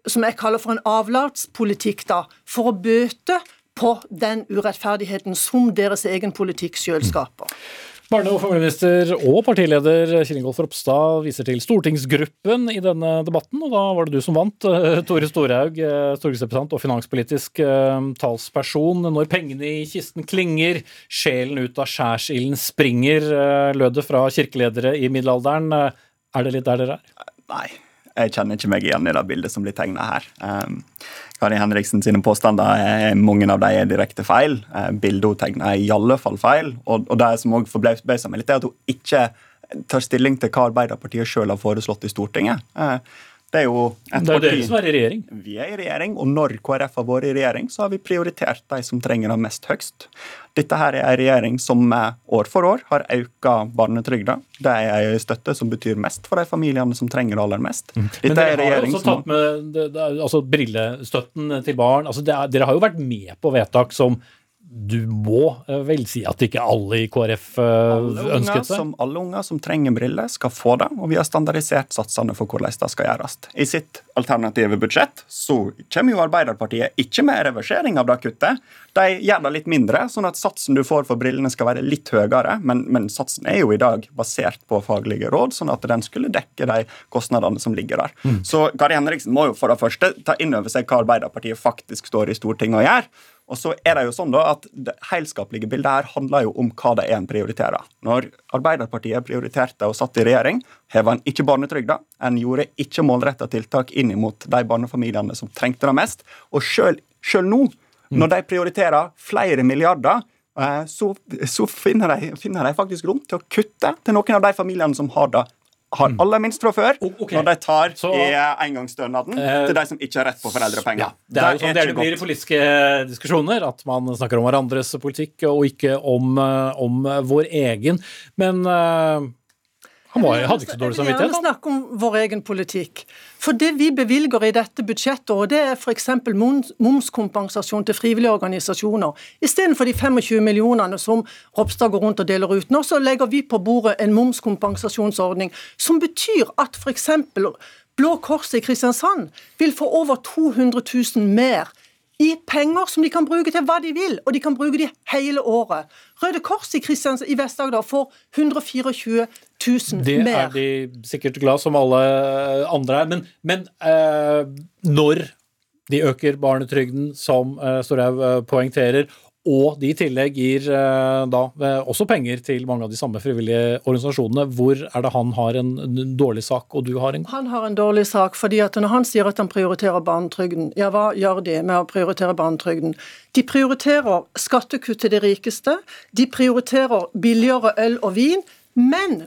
som jeg kaller for en avlatspolitikk, da, for å bøte på den urettferdigheten som deres egen politikk sjøl skaper. Barne- og familieminister og partileder Kjell Ingolf Ropstad viser til stortingsgruppen i denne debatten, og da var det du som vant. Eh, Tore Storhaug, eh, stortingsrepresentant og finanspolitisk eh, talsperson. Når pengene i kisten klinger, sjelen ut av skjærsilden springer, lød det fra kirkeledere i middelalderen. Er det litt der dere er? Nei, jeg kjenner ikke meg igjen i det bildet som blir tegna her. Kari Henriksen sine påstander er mange av dem er direkte feil. Uh, bildet hun tegner er i alle fall feil. Og, og det som også forbauser meg litt, er at hun ikke tar stilling til hva Arbeiderpartiet sjøl har foreslått i Stortinget. Det er jo et Det er dere som er i regjering. Vi er i regjering, og når KrF har vært i regjering, så har vi prioritert de som trenger det mest høgst. Dette her er en regjering som år for år har økt barnetrygda. Det er en støtte som betyr mest for de familiene som trenger det aller mest. Dette Men dere har også tatt med det, det, altså brillestøtten til barn. Altså er, dere har jo vært med på vedtak som du må eh, vel si at ikke alle i KrF eh, ønsket det? Som, alle unger som trenger briller, skal få det, og vi har standardisert satsene for hvordan det skal gjøres. I sitt alternative budsjett så kommer jo Arbeiderpartiet ikke med reversering av det kuttet. De gjør det litt mindre, sånn at satsen du får for brillene skal være litt høyere, men, men satsen er jo i dag basert på faglige råd, sånn at den skulle dekke de kostnadene som ligger der. Mm. Så Kari Henriksen må jo for det første ta inn over seg hva Arbeiderpartiet faktisk står i Stortinget og gjør. Og så er Det jo sånn da at det helskapelige bildet her handler jo om hva det er en prioriterer. Når Arbeiderpartiet prioriterte og satt i regjering, heva en ikke barnetrygda. En gjorde ikke målretta tiltak inn mot de barnefamiliene som trengte det mest. Og sjøl nå, når de prioriterer flere milliarder, eh, så, så finner, de, finner, de, faktisk rom til å kutte til noen av de familiene som har det har mm. aller minst fra før, okay. når de tar så, i engangsstønaden uh, til de som ikke har rett på foreldrepenger. Ja, det er jo sånn det, det blir i politiske diskusjoner, at man snakker om hverandres politikk og ikke om, eh, om vår egen. Men uh, han var, hadde ikke så dårlig samvittighet. Vi snakke om vår egen politikk. For det vi bevilger i dette budsjettet, og det er f.eks. momskompensasjon til frivillige organisasjoner, istedenfor de 25 millionene som Ropstad går rundt og deler ut nå, så legger vi på bordet en momskompensasjonsordning som betyr at f.eks. Blå Kors i Kristiansand vil få over 200 000 mer i penger som de kan bruke til hva de vil, og de kan bruke de hele året. Røde Kors i, i Vest-Agder får 124 000 det mer. Det er de sikkert glad som alle andre er. Men, men eh, når de øker barnetrygden, som eh, Storhaug eh, poengterer, og de i tillegg gir eh, da eh, også penger til mange av de samme frivillige organisasjonene. Hvor er det han har en dårlig sak, og du har en Han har en dårlig sak, fordi at når han sier at han prioriterer barnetrygden, ja, hva gjør de med å prioritere barnetrygden? De prioriterer skattekutt til de rikeste, de prioriterer billigere øl og vin, men,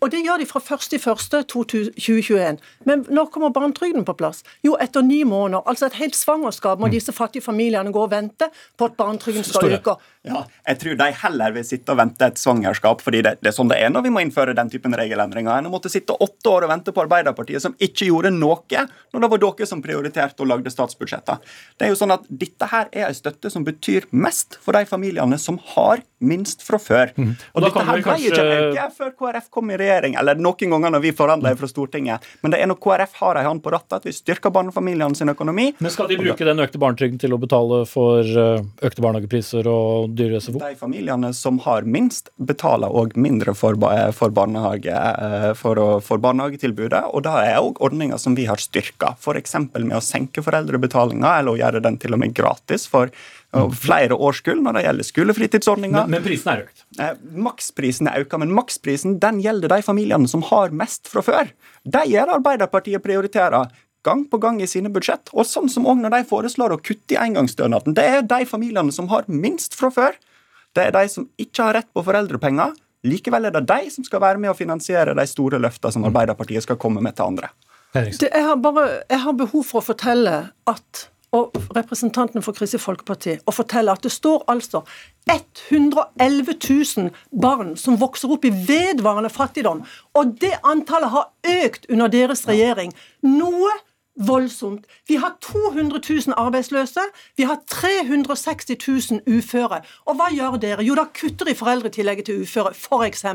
og det gjør de fra 1.1.2021. Men når kommer barnetrygden på plass? Jo, etter ni måneder. Altså et helt svangerskap må mm. disse fattige familiene gå og vente på at barnetrygden skal øke. Ja, jeg tror de heller vil sitte og vente et svangerskap, fordi det, det, er sånn det er når vi må innføre den typen regelendringer, enn å måtte sitte åtte år og vente på Arbeiderpartiet, som ikke gjorde noe når det var dere som prioriterte og lagde statsbudsjetter. Det er jo sånn at Dette her er en støtte som betyr mest for de familiene som har minst fra før. Mm. Og, og dette her ble kanskje... ikke øke før KrF kom i regjering, eller noen ganger når vi forhandla fra Stortinget. Men det er når KrF har ei hånd på rattet at vi styrker barnefamiliene sin økonomi. Men skal de bruke den økte barnetrygden til å betale for eh, økte barnehagepriser og dyre SFO? De familiene som har minst, betaler òg mindre for, for, barnehage, eh, for, for, barnehagetilbudet. Og da er òg ordninger som vi har styrka, f.eks. med å senke foreldrebetalinga eller å gjøre den til og med gratis for flere årskull når det gjelder skolefritidsordninga. Men, men prisen er økt? Eh, maksprisen er økt, men maksprisen den gjelder de familiene som har mest fra før. De gjør Arbeiderpartiet prioriterer gang på gang i sine budsjett. Og sånn som òg når de foreslår å kutte i engangsstønaden. Det er de familiene som har minst fra før. Det er de som ikke har rett på foreldrepenger. Likevel er det de som skal være med å finansiere de store løftene som Arbeiderpartiet skal komme med til andre. Det, jeg, har bare, jeg har behov for å fortelle at og representanten for Kristelig Folkeparti og fortelle at det står altså 111 000 barn som vokser opp i vedvarende fattigdom. Og det antallet har økt under deres regjering. Noe voldsomt. Vi har 200 000 arbeidsløse, vi har 360 000 uføre. Og hva gjør dere? Jo, da kutter de foreldretillegget til uføre, f.eks.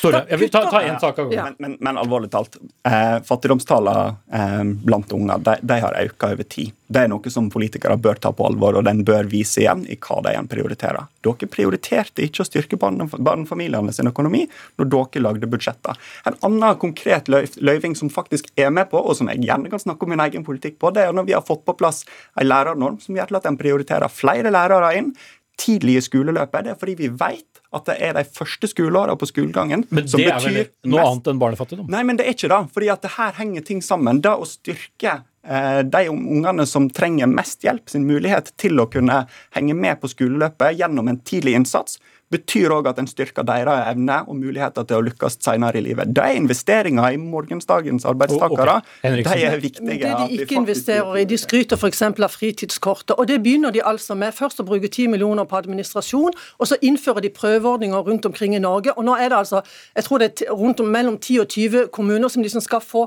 Store, jeg vil ta, ta en sak av gangen. Ja. Men, men, men, alvorlig talt, eh, fattigdomstallene eh, blant unger de, de har økt over tid. Det er noe som politikere bør ta på alvor, og den bør vise igjen i hva de igjen prioriterer. Dere prioriterte ikke å styrke barnefamiliene sin økonomi når dere lagde budsjetter. En annen konkret løyving som faktisk er med på, og som jeg gjerne kan snakke om min egen politikk på, det er når vi har fått på plass en lærernorm som gjør til at en prioriterer flere lærere inn tidlig i skoleløpet. Det er fordi vi vet at det er de første skoleåra på skolegangen Men det er vel noe annet enn barnefattigdom? Nei, men det er ikke det. fordi at det her henger ting sammen. Det å styrke de ungene som trenger mest hjelp, sin mulighet til å kunne henge med på skoleløpet gjennom en tidlig innsats, betyr òg at en styrker deres evne og muligheter til å lykkes senere i livet. De investeringer i morgensdagens arbeidstakere okay. de er viktige. Men det de ikke investerer i, de skryter f.eks. av fritidskortet. og Det begynner de altså med. Først å bruke 10 millioner på administrasjon, og så innfører de prøveordninger rundt omkring i Norge. og nå er det altså, jeg tror det er rundt om mellom 10 og 20 kommuner som liksom skal få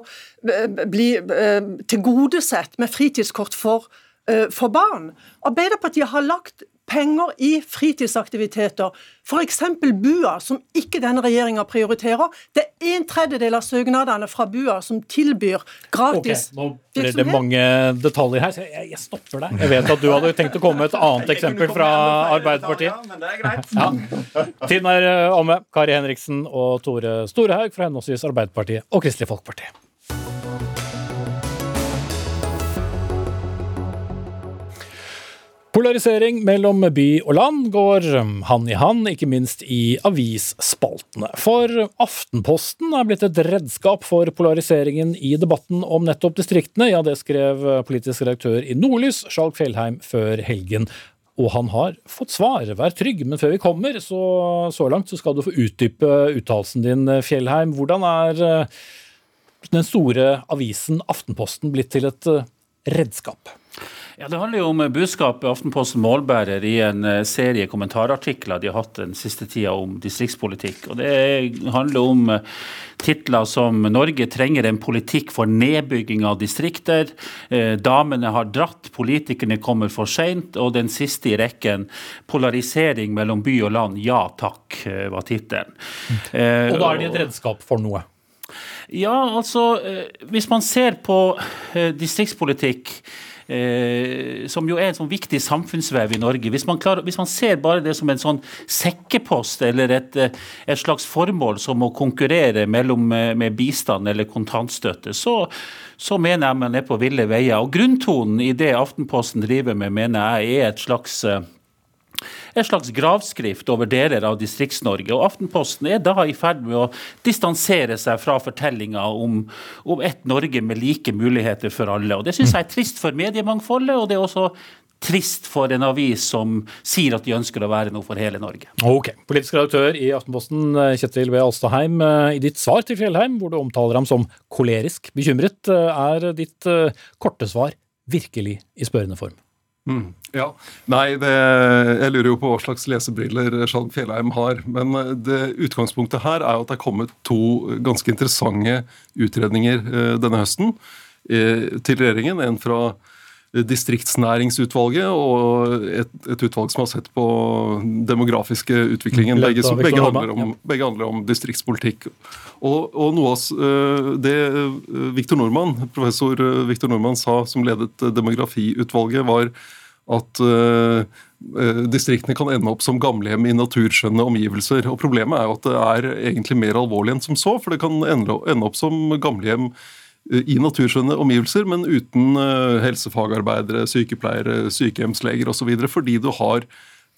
eh, bli eh, tilgodesett med fritidskort for eh, for barn. Arbeiderpartiet har lagt penger i fritidsaktiviteter, f.eks. BUA, som ikke denne regjeringa prioriterer. Det er en tredjedel av søknadene fra BUA som tilbyr gratis okay, Nå blir det mange detaljer her, så jeg, jeg, stopper deg. Jeg vet at du hadde tenkt å komme med et annet eksempel fra Arbeiderpartiet. Men det er greit. Ja. Tiden er eh, omme. Kari Henriksen og Tore Storehaug fra henholdsvis Arbeiderpartiet og Kristelig Folkeparti. Polarisering mellom by og land går hand i hand, ikke minst i avisspaltene. For Aftenposten er blitt et redskap for polariseringen i debatten om nettopp distriktene. Ja, det skrev politisk redaktør i Nordlys, Skjalg Fjellheim, før helgen. Og han har fått svar, vær trygg. Men før vi kommer, så, så langt, så skal du få utdype uttalelsen din, Fjellheim. Hvordan er eh, den store avisen Aftenposten blitt til et eh, redskap? Ja, Det handler jo om budskapet Aftenposten målbærer i en eh, serie kommentarartikler de har hatt den siste tida om distriktspolitikk. Og Det handler om eh, titler som 'Norge trenger en politikk for nedbygging av distrikter', eh, 'Damene har dratt, politikerne kommer for seint', og den siste i rekken 'Polarisering mellom by og land, ja takk', var tittelen. Og da er de et redskap for noe? Ja, altså Hvis man ser på distriktspolitikk som jo er en sånn viktig samfunnsvev i Norge. Hvis man, klarer, hvis man, ser bare det som en sånn sekkepost eller et, eh, et slags formål som å konkurrere mellom, eh, med bistand eller kontantstøtte, så, så mener jeg man er på ville veier. Og Grunntonen i det Aftenposten driver med, mener jeg er et slags eh, en slags gravskrift over deler av Distrikts-Norge. Og Aftenposten er da i ferd med å distansere seg fra fortellinga om, om et Norge med like muligheter for alle. Og Det syns jeg er trist for mediemangfoldet, og det er også trist for en avis som sier at de ønsker å være noe for hele Norge. Ok. Politisk redaktør i Aftenposten, Kjetil V. Alstadheim. I ditt svar til Fjellheim, hvor du omtaler ham som kolerisk bekymret, er ditt eh, korte svar virkelig i spørrende form? Mm, ja. Nei, det, jeg lurer jo på hva slags lesebriller Skjalg Fjellheim har. Men eh, det, utgangspunktet her er jo at det er kommet to ganske interessante utredninger eh, denne høsten eh, til regjeringen. En fra distriktsnæringsutvalget og et, et, utvalg som har sett på demografiske utviklingen. Begge, begge, handler, om, begge handler, om, distriktspolitikk. Og, og noe av det Victor Norman, professor Victor Nordmann sa som ledet demografiutvalget, var at uh, distriktene kan ende opp som gamlehjem i naturskjønne omgivelser. Og Problemet er jo at det er egentlig mer alvorlig enn som så, for det kan ende, opp som gamlehjem Eh, i naturskjønne omgivelser, men uten eh, helsefagarbeidere, sykepleiere, sykehjemsleger osv. Fordi du har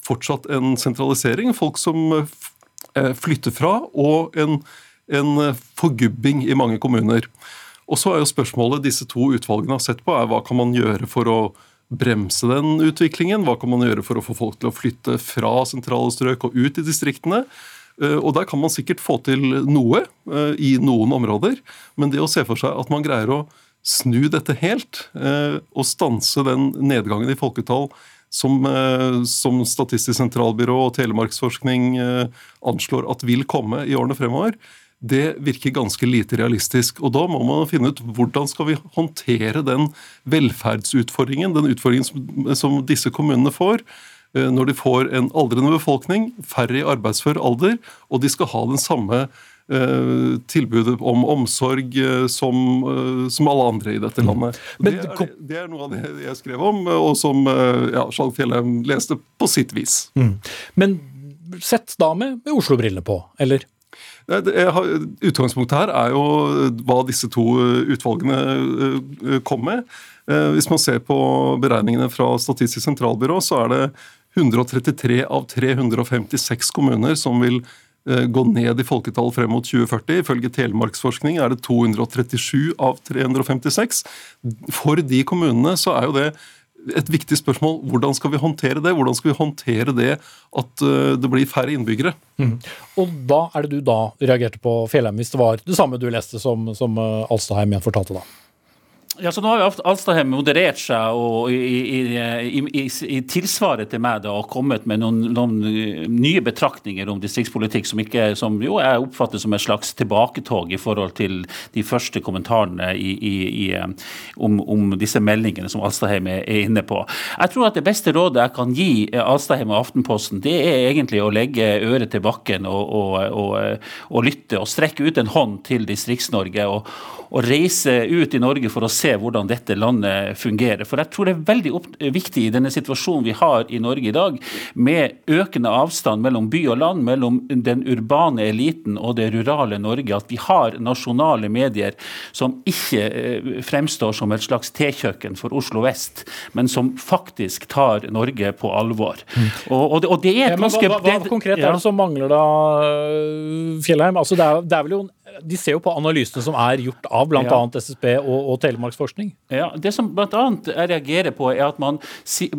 fortsatt en sentralisering, folk som eh, flytter fra, og en, en forgubbing i mange kommuner. Og så er jo spørsmålet disse to utvalgene har sett på, er hva kan man gjøre for å bremse den utviklingen? Hva kan man gjøre for å få folk til å flytte fra sentrale strøk og ut i distriktene? Eh, og Der kan man sikkert få til noe eh, i noen områder, men det å se for seg at man greier å snu dette helt eh, og stanse den nedgangen i folketall som, som Statistisk sentralbyrå og Telemarksforskning anslår at vil komme i årene fremover, det virker ganske lite realistisk. Og Da må man finne ut hvordan skal vi håndtere den velferdsutfordringen, den utfordringen som, som disse kommunene får når de får en aldrende befolkning, færre i arbeidsfør alder, og de skal ha den samme eh, tilbudet om omsorg eh, som, som, alle andre i dette mm. landet. Det er, det, er, noe av det jeg skrev om, og som ja, Skjalg Fjellheim leste på sitt vis. Mm. Men sett da med, med Oslo-brillene på, eller? Har, utgangspunktet her er jo hva disse to utvalgene kom med. Hvis man ser på beregningene fra Statistisk sentralbyrå, så er det 133 av 356 kommuner som vil eh, gå ned i folketall frem mot 2040. Ifølge Telemarksforskning er det 237 av 356. For de kommunene så er jo det et viktig spørsmål. Hvordan skal vi håndtere det? Hvordan skal vi håndtere det at eh, det blir færre innbyggere? Mm. Og hva er det du da reagerte på, Fjellheim, hvis det var det samme du leste som, som Alstadheim igjen fortalte da? Ja, så Nå har jo Alstadheim moderert seg og i, i, i, i, tilsvaret til meg da, og kommet med noen, noen, nye betraktninger om distriktspolitikk som, ikke, som jo jeg oppfatter som et slags tilbaketog i forhold til de første kommentarene om, om, disse meldingene som Alstadheim er, er inne på. Jeg tror at Det beste rådet jeg kan gi Alstadheim og Aftenposten, det er egentlig å legge øret til bakken og, og, og, og lytte og strekke ut en hånd til Distrikts-Norge. og reise ut i Norge for å se hvordan dette landet fungerer. For jeg tror det er veldig viktig i denne situasjonen vi har i Norge i dag, med økende avstand mellom by og land, mellom den urbane eliten og det rurale Norge, at vi har nasjonale medier som ikke eh, fremstår som et slags tekjøkken for Oslo vest, men som faktisk tar Norge på alvor. Og, og, det, og, det, er et ganske... Hva, hva, hva konkret er det som mangler da, Fjellheim? Altså det, er, det er vel jo de ser jo på analysene som er gjort av bl.a. Ja. SSB og, og Telemarksforskning. Ja, Det som bl.a. jeg reagerer på, er at man,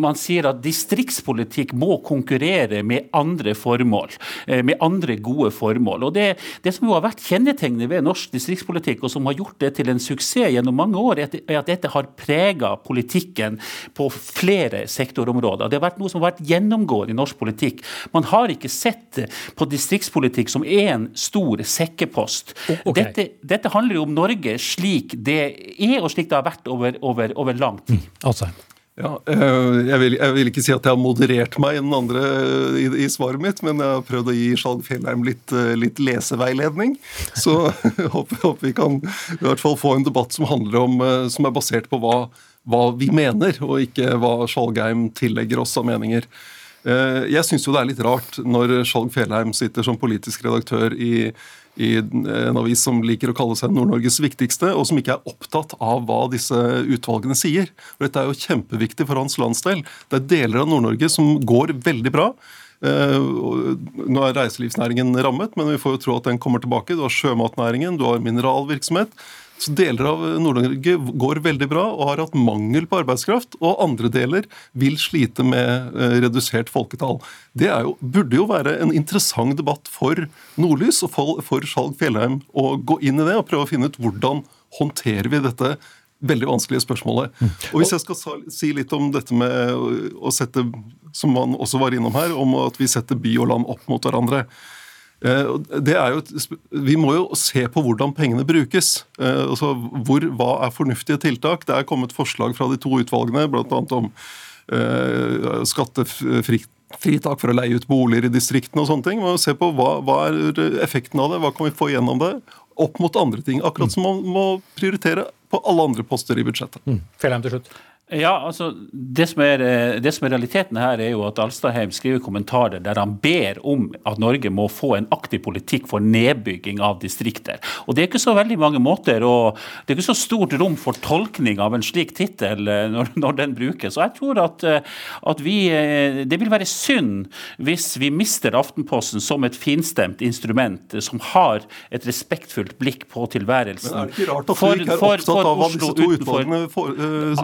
man, sier at distriktspolitikk må konkurrere med andre formål. Eh, med andre gode formål. Og Det, det som jo har vært kjennetegnet ved norsk distriktspolitikk, og som har gjort det til en suksess gjennom mange år, er at dette har prega politikken på flere sektorområder. Det har vært noe som har vært gjennomgående i norsk politikk. Man har ikke sett på distriktspolitikk som én stor sekkepost. Okay. Dette, dette, handler jo om Norge slik det er, og slik det har vært over, over, over lang tid. Mm, altså. Ja, eh, jeg vil, jeg vil, ikke si at jeg har moderert meg i den andre i, i svaret mitt, men jeg har prøvd å gi Skjalg Fjellheim litt, eh, litt, leseveiledning. Så <laughs> jeg håper, håper, vi kan i hvert fall få en debatt som, om, eh, som er basert på hva, hva, vi mener, og ikke hva Skjalgheim tillegger oss av meninger. Jeg syns jo det er litt rart når Skjalg Fjellheim sitter som politisk redaktør i i en avis som liker å kalle seg Nord-Norges viktigste, og som ikke er opptatt av hva disse utvalgene sier. Og dette er jo kjempeviktig for hans landsdel. Det er deler av Nord-Norge som går veldig bra. Eh, nå er reiselivsnæringen rammet, men vi får jo tro at den kommer tilbake. Du har sjømatnæringen, du har mineralvirksomhet. Så Deler av Nord-Norge går veldig bra og har hatt mangel på arbeidskraft. Og andre deler vil slite med eh, redusert folketall. Det jo, burde jo være en interessant debatt for Nordlys og for, for Skjalg Fjellheim å gå inn i det og prøve å finne ut hvordan håndterer vi dette veldig vanskelige spørsmålet. Mm. Og Hvis jeg skal si litt om dette med å sette, som man også var innom her, om at vi setter by og land opp mot hverandre. Det er jo, vi må jo se på hvordan pengene brukes. Altså, hvor, hva er fornuftige tiltak? Det er kommet forslag fra de to utvalgene, bl.a. om skattefritak for å leie ut boliger i distriktene og sånne ting. Vi må se på hva, hva er effekten av det, hva kan vi få gjennom det, opp mot andre ting. Akkurat som man må prioritere på alle andre poster i budsjettet. Mm. Til slutt. Ja, altså, det som, er, eh, det som, er, realiteten her, er jo at Alstadheim skriver kommentarer der han ber om at Norge må få en aktiv politikk for nedbygging av distrikter. Og Det er ikke så veldig mange måter, og det er ikke så stort rom for tolkning av en slik tittel eh, når, <laughs> når, den brukes. Og jeg tror at, eh, at, vi Det vil være synd hvis vi mister Aftenposten som et finstemt instrument som har et respektfullt blikk på tilværelsen. Men er det ikke rart at du ikke er opptatt av hva disse to utvalgene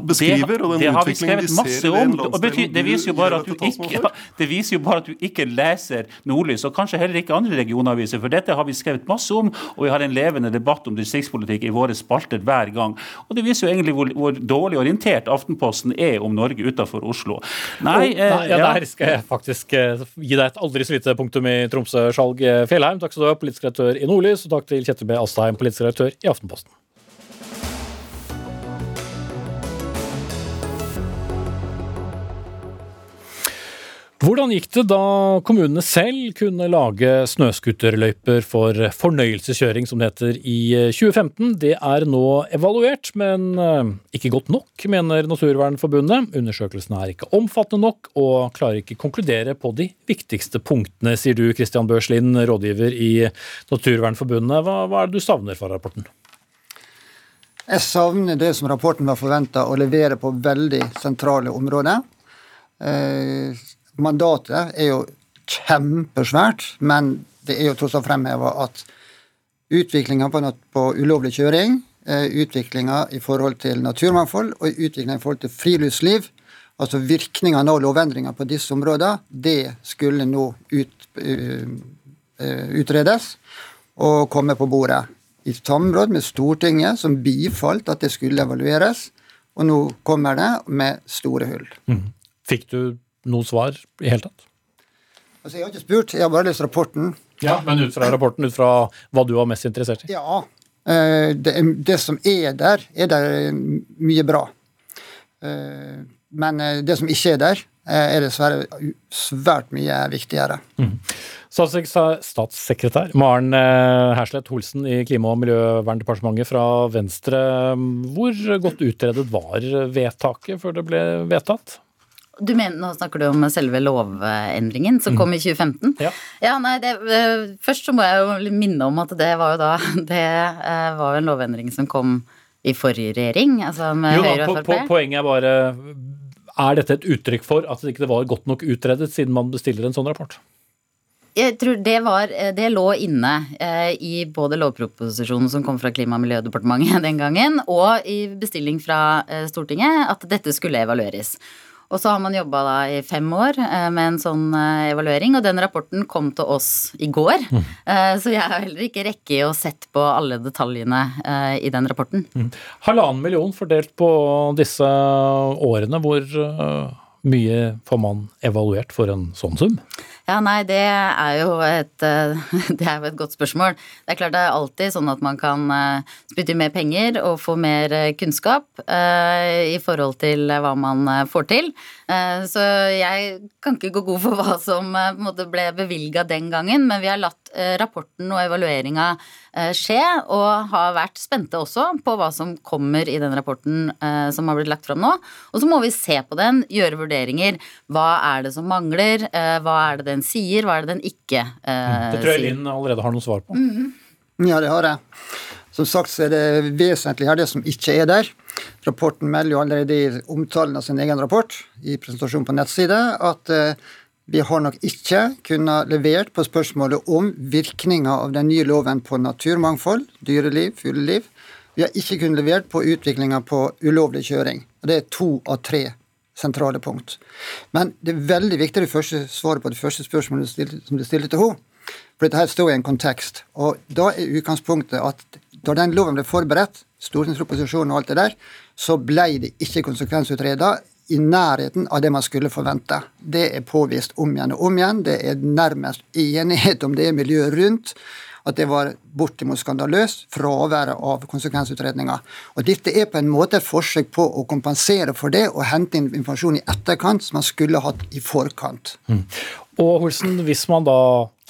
beskriver? Elever og den det har vi skrevet masse om. og betyr, det, viser jo bare at du ikke, <laughs> det viser jo bare at du ikke leser Nordlys, og kanskje heller ikke andre regionaviser. For dette har vi skrevet masse om, og vi har en levende debatt om distriktspolitikk i våre spalter hver gang. Og det viser jo egentlig hvor, hvor dårlig orientert Aftenposten er om Norge utenfor Oslo. Nei, oh, nei ja, Der skal jeg faktisk eh, gi deg et aldri så lite punktum i Tromsø, Skjalg Fjellheim. Takk skal du ha, politisk redaktør i Nordlys, og takk til Kjetil B. Astheim, politisk redaktør i Aftenposten. Hvordan gikk det da kommunene selv kunne lage snøscooterløyper for fornøyelseskjøring, som det heter, i 2015? Det er nå evaluert, men eh, ikke godt nok, mener Naturvernforbundet. Undersøkelsen er ikke omfattende nok og klarer ikke konkludere på de viktigste punktene, sier du Christian Børslin, rådgiver i Naturvernforbundet. Hva, hva er det du savner fra rapporten? Jeg savner det som rapporten var forventa å levere på veldig sentrale områder. Eh, mandatet er jo kjempesvært, men det er jo tross alt fremheva at utviklinga på, på, ulovlig kjøring, eh, utviklinga i forhold til naturmangfold og utviklinga i forhold til friluftsliv, altså virkningene av lovendringer på disse områdene, det skulle nå ut, uh, utredes og komme på bordet. I samråd med Stortinget, som bifalt at det skulle evalueres. Og nå kommer det med store hull. Mm. Fikk du noe svar i hele tatt? Altså, Jeg har ikke spurt, jeg har bare lest rapporten. Ja, Men ut fra rapporten, ut fra hva du var mest interessert i? Ja. Eh, det, det som er der, er der mye bra. Eh, men eh, det som ikke er der, er dessverre svært mye viktigere. Mm. Statssekretær Maren Herslett Holsen i Klima- og miljøverndepartementet fra Venstre. Hvor godt utredet var vedtaket før det ble vedtatt? Du mener, Nå snakker du om selve lovendringen som kom i 2015? Ja. ja nei, det, eh, først så må jeg jo minne om at det var jo da <laughs> Det eh, var jo en lovendring som kom i forrige regjering, altså med jo, Høyre og Frp. Po, po, poenget er bare Er dette et uttrykk for at det ikke var godt nok utredet, siden man bestiller en sånn rapport? Jeg tror det, var, det lå inne eh, i både lovproposisjonen som kom fra Klima- og miljødepartementet <laughs> den gangen, og i bestilling fra eh, Stortinget, at dette skulle evalueres. Og så har man jobba da i fem år eh, med en sånn eh, evaluering, og den rapporten kom til oss i går. Mm. Eh, så jeg har heller ikke rekke å sett på alle detaljene i den rapporten. Mm. Halvannen million fordelt på disse årene. Hvor mye får man evaluert for en sånn sum? Ja, nei, det er jo et, <laughs> det er et godt spørsmål. Det er klart det er alltid sånn at man kan eh, spytte mer penger og få mer eh, kunnskap i forhold til hva man får til. Så jeg kan ikke gå god for <laughs> hva som måte, ble bevilga den gangen, men vi har latt rapporten og evalueringa skje, og har vært spente også på hva som kommer i den rapporten som har blitt lagt fram nå. Og så må vi se på den, gjøre vurderinger. Hva er det som mangler? Hva er det den sier, hva er det den ikke uh, sier? Det tror jeg Linn allerede har noe svar på. Mm -hmm. Ja, det har jeg. Som sagt så er det vesentlig her det som ikke er der. Rapporten melder jo allerede i omtalen av sin egen rapport i presentasjonen på nettside at uh, vi har nok ikke kunnet levert på spørsmålet om virkninga av den nye loven på naturmangfold, dyreliv, fugleliv. Vi har ikke kunnet levert på utviklinga på ulovlig kjøring. Det er to av tre sentrale punkt. Men det er veldig viktig det første svaret på det første spørsmålet som du stilte til henne. For dette her står i en kontekst. Og da er utgangspunktet at da den loven ble forberedt, stortingsproposisjonen og alt det der, så ble det ikke konsekvensutredet i nærheten av det man skulle forvente. Det er påvist om igjen og om igjen. Det er nærmest enighet om det miljøet rundt. At det var bortimot skandaløst, fraværet av konsekvensutredninger. Og Dette er på en måte et forsøk på å kompensere for det og hente inn informasjon i etterkant som man skulle hatt i forkant. Mm. Og Holsen, hvis man da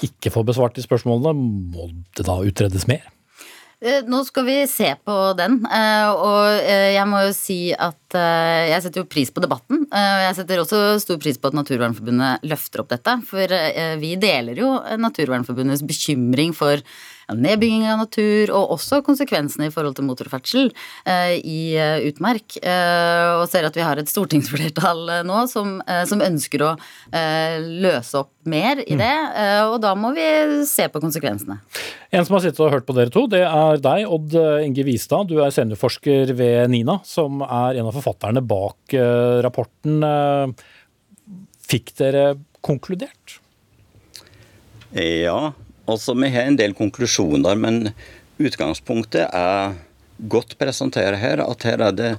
ikke får besvart de spørsmålene, må det da utredes mer? Eh, nå skal vi se på den, eh, og eh, jeg må jo si at jeg setter jo pris på debatten. Og jeg setter også stor pris på at Naturvernforbundet løfter opp dette, for vi deler jo Naturvernforbundets bekymring for nedbygging av natur, og også konsekvensene i forhold til motorferdsel eh, i eh, utmark. Eh, og ser at vi har et stortingsflertall nå som, som ønsker å løse opp mer i det. Og da må vi se på konsekvensene. En som har sittet og hørt på dere to, det er deg, Odd Inge Vistad. Du er seniorforsker ved NINA, som er en av forfatterne bak rapporten. Fikk dere konkludert? Ja, Altså, Vi har en del konklusjoner, men utgangspunktet er godt presentert her. At her er det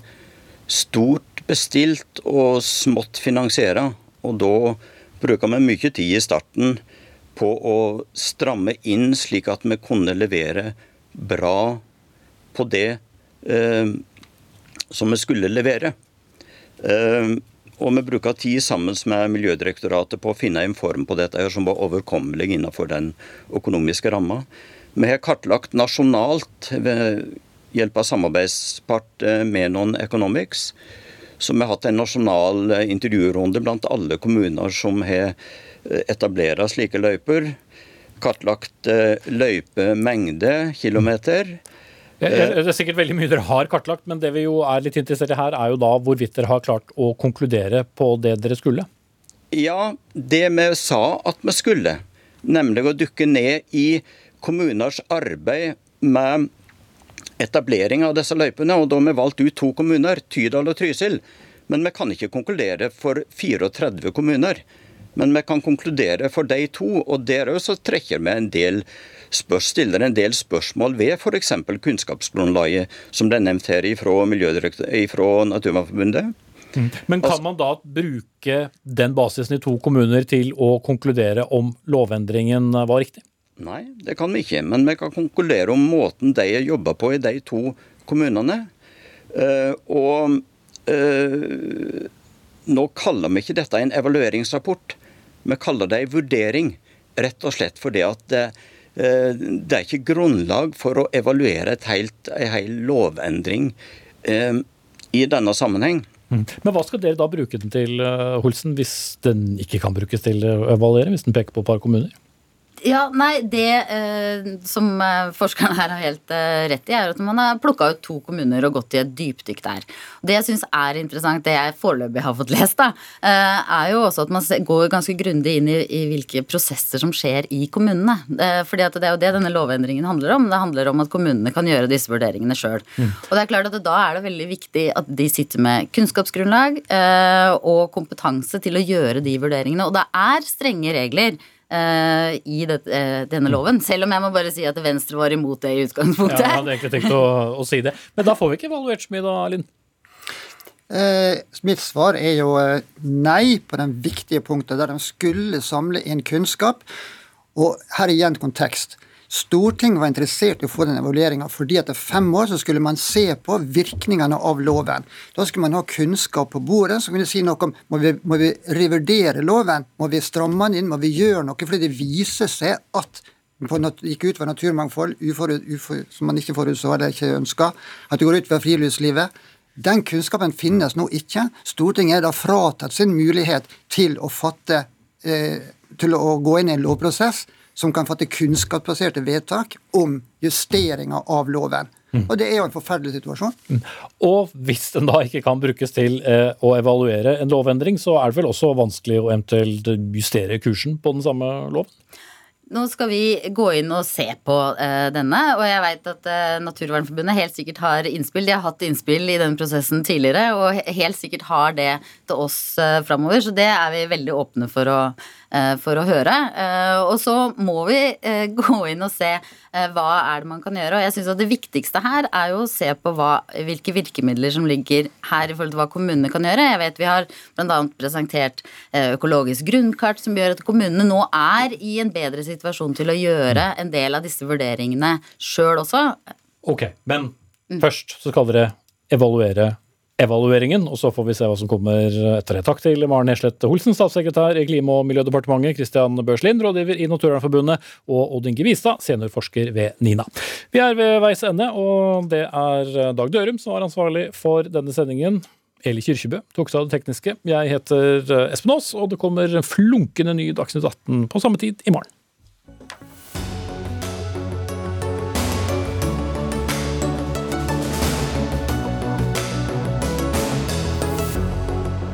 stort bestilt og smått finansiert. Og da bruker vi mye tid i starten på å stramme inn, slik at vi kunne levere bra på det eh, som vi skulle levere. Eh, og vi bruker tid sammen med Miljødirektoratet på å finne en form på dette som var overkommelig innenfor den økonomiske ramma. Vi har kartlagt nasjonalt ved hjelp av samarbeidspart eh, Menon Economics. Så vi har hatt en nasjonal eh, intervjurunde blant alle kommuner som har eh, etablert slike løyper. Kartlagt løypemengde, kilometer. Det er sikkert veldig mye dere har kartlagt, men det vi jo er litt interessert i her, er jo da hvorvidt dere har klart å konkludere på det dere skulle? Ja, det vi sa at vi skulle, nemlig å dukke ned i kommuners arbeid med etablering av disse løypene. Og da har vi valgt ut to kommuner, Tydal og Trysil. Men vi kan ikke konkludere for 34 kommuner. Men vi kan konkludere for de to, og der også trekker vi en del spørs, stiller en del spørsmål ved f.eks. kunnskapsgrunnlaget, som er nevnt her fra Naturvernforbundet. Mm. Men kan altså- man da bruke den basisen i to kommuner til å konkludere om lovendringen var riktig? Nei, det kan vi ikke. Men vi kan konkludere om måten de jobber på i de to kommunene. Uh, og uh, nå kaller vi ikke dette en evalueringsrapport. Vi kaller det en vurdering. Rett og slett fordi at det, Eh, det er ikke grunnlag for å evaluere et helt, en hel lovendring eh, i denne sammenheng. Mm. Men hva skal dere da bruke den til, eh, Holsen, hvis den ikke kan brukes til å evaluere? Hvis den peker på et par kommuner? Ja, nei, Det eh, som eh, forskerne her har helt eh, rett i, er at man har plukka ut to kommuner og gått i et dypdykk der. Det jeg syns er interessant, det jeg foreløpig har fått <laughs> lest, da, eh, er jo også at man går ganske grundig inn i, i, hvilke prosesser som skjer i kommunene. Eh, fordi at det er jo det denne lovendringen handler om. Det handler om at kommunene kan gjøre disse vurderingene sjøl. Mm. Og det er klart at da er det veldig viktig at de sitter med kunnskapsgrunnlag eh, og kompetanse til å gjøre de vurderingene. Og det er strenge regler uh, i det, uh, denne loven. Selv om jeg må bare si at Venstre var imot det i utgangspunktet. Ja, jeg hadde egentlig tenkt å, å si det. Men da får vi ikke evaluert så mye, da, Linn? Eh, mitt svar er jo eh, nei på den viktige punktet der de skulle samle inn kunnskap. Og her igjen kontekst. Stortinget var interessert i å få den evalueringa fordi etter fem år så skulle man se på virkningene av loven. Da skulle man ha kunnskap på bordet så kunne si noe om må vi, må vi revurdere loven, må vi stramme den inn, må vi gjøre noe. Fordi det viser seg at gikk ut fra naturmangfold uforut, ufor, som man ikke forutså eller ikke ønska, at det går ut fra friluftslivet. Den kunnskapen finnes nå ikke. Stortinget er da fratatt sin mulighet til å fatte eh, til å gå inn i en lovprosess som kan fatte kunnskapsbaserte vedtak om justeringer av loven. Mm. Og Det er jo en forferdelig situasjon. Mm. Og hvis den da ikke kan brukes til eh, å evaluere en lovendring, så er det vel også vanskelig å eventuelt justere kursen på den samme loven? nå skal vi gå inn og se på uh, denne. Og jeg veit at uh, Naturvernforbundet helt sikkert har innspill. De har hatt innspill i denne prosessen tidligere, og helt sikkert har det til oss uh, framover. Så det er vi veldig åpne for å, uh, for å høre. og så må vi <laughs> gå inn og se hva er det man kan gjøre. Og jeg syns at det viktigste her er jo å se på hva, hvilke virkemidler som ligger her i forhold til hva kommunene kan gjøre. Jeg vet vi har bl.a. presentert økologisk grunnkart som gjør at kommunene nå er i en bedre situasjon til å gjøre en del av disse vurderingene sjøl også. Ok, men mm. først så skal dere evaluere evalueringen, og så får vi se hva som kommer etter det. Takk til Maren Heslett Holsen, statssekretær i Klima- og miljødepartementet, Christian Børslin, rådgiver i Naturvernforbundet, og Odd Inge Vistad, seniorforsker ved NINA. Vi er ved veis ende, og det er Dag Dørum som var ansvarlig for denne sendingen. Eli Kyrkjebø tok seg av det tekniske. Jeg heter eh, Espen Aas, og det kommer flunkende ny Dagsnytt 18 på samme tid i morgen.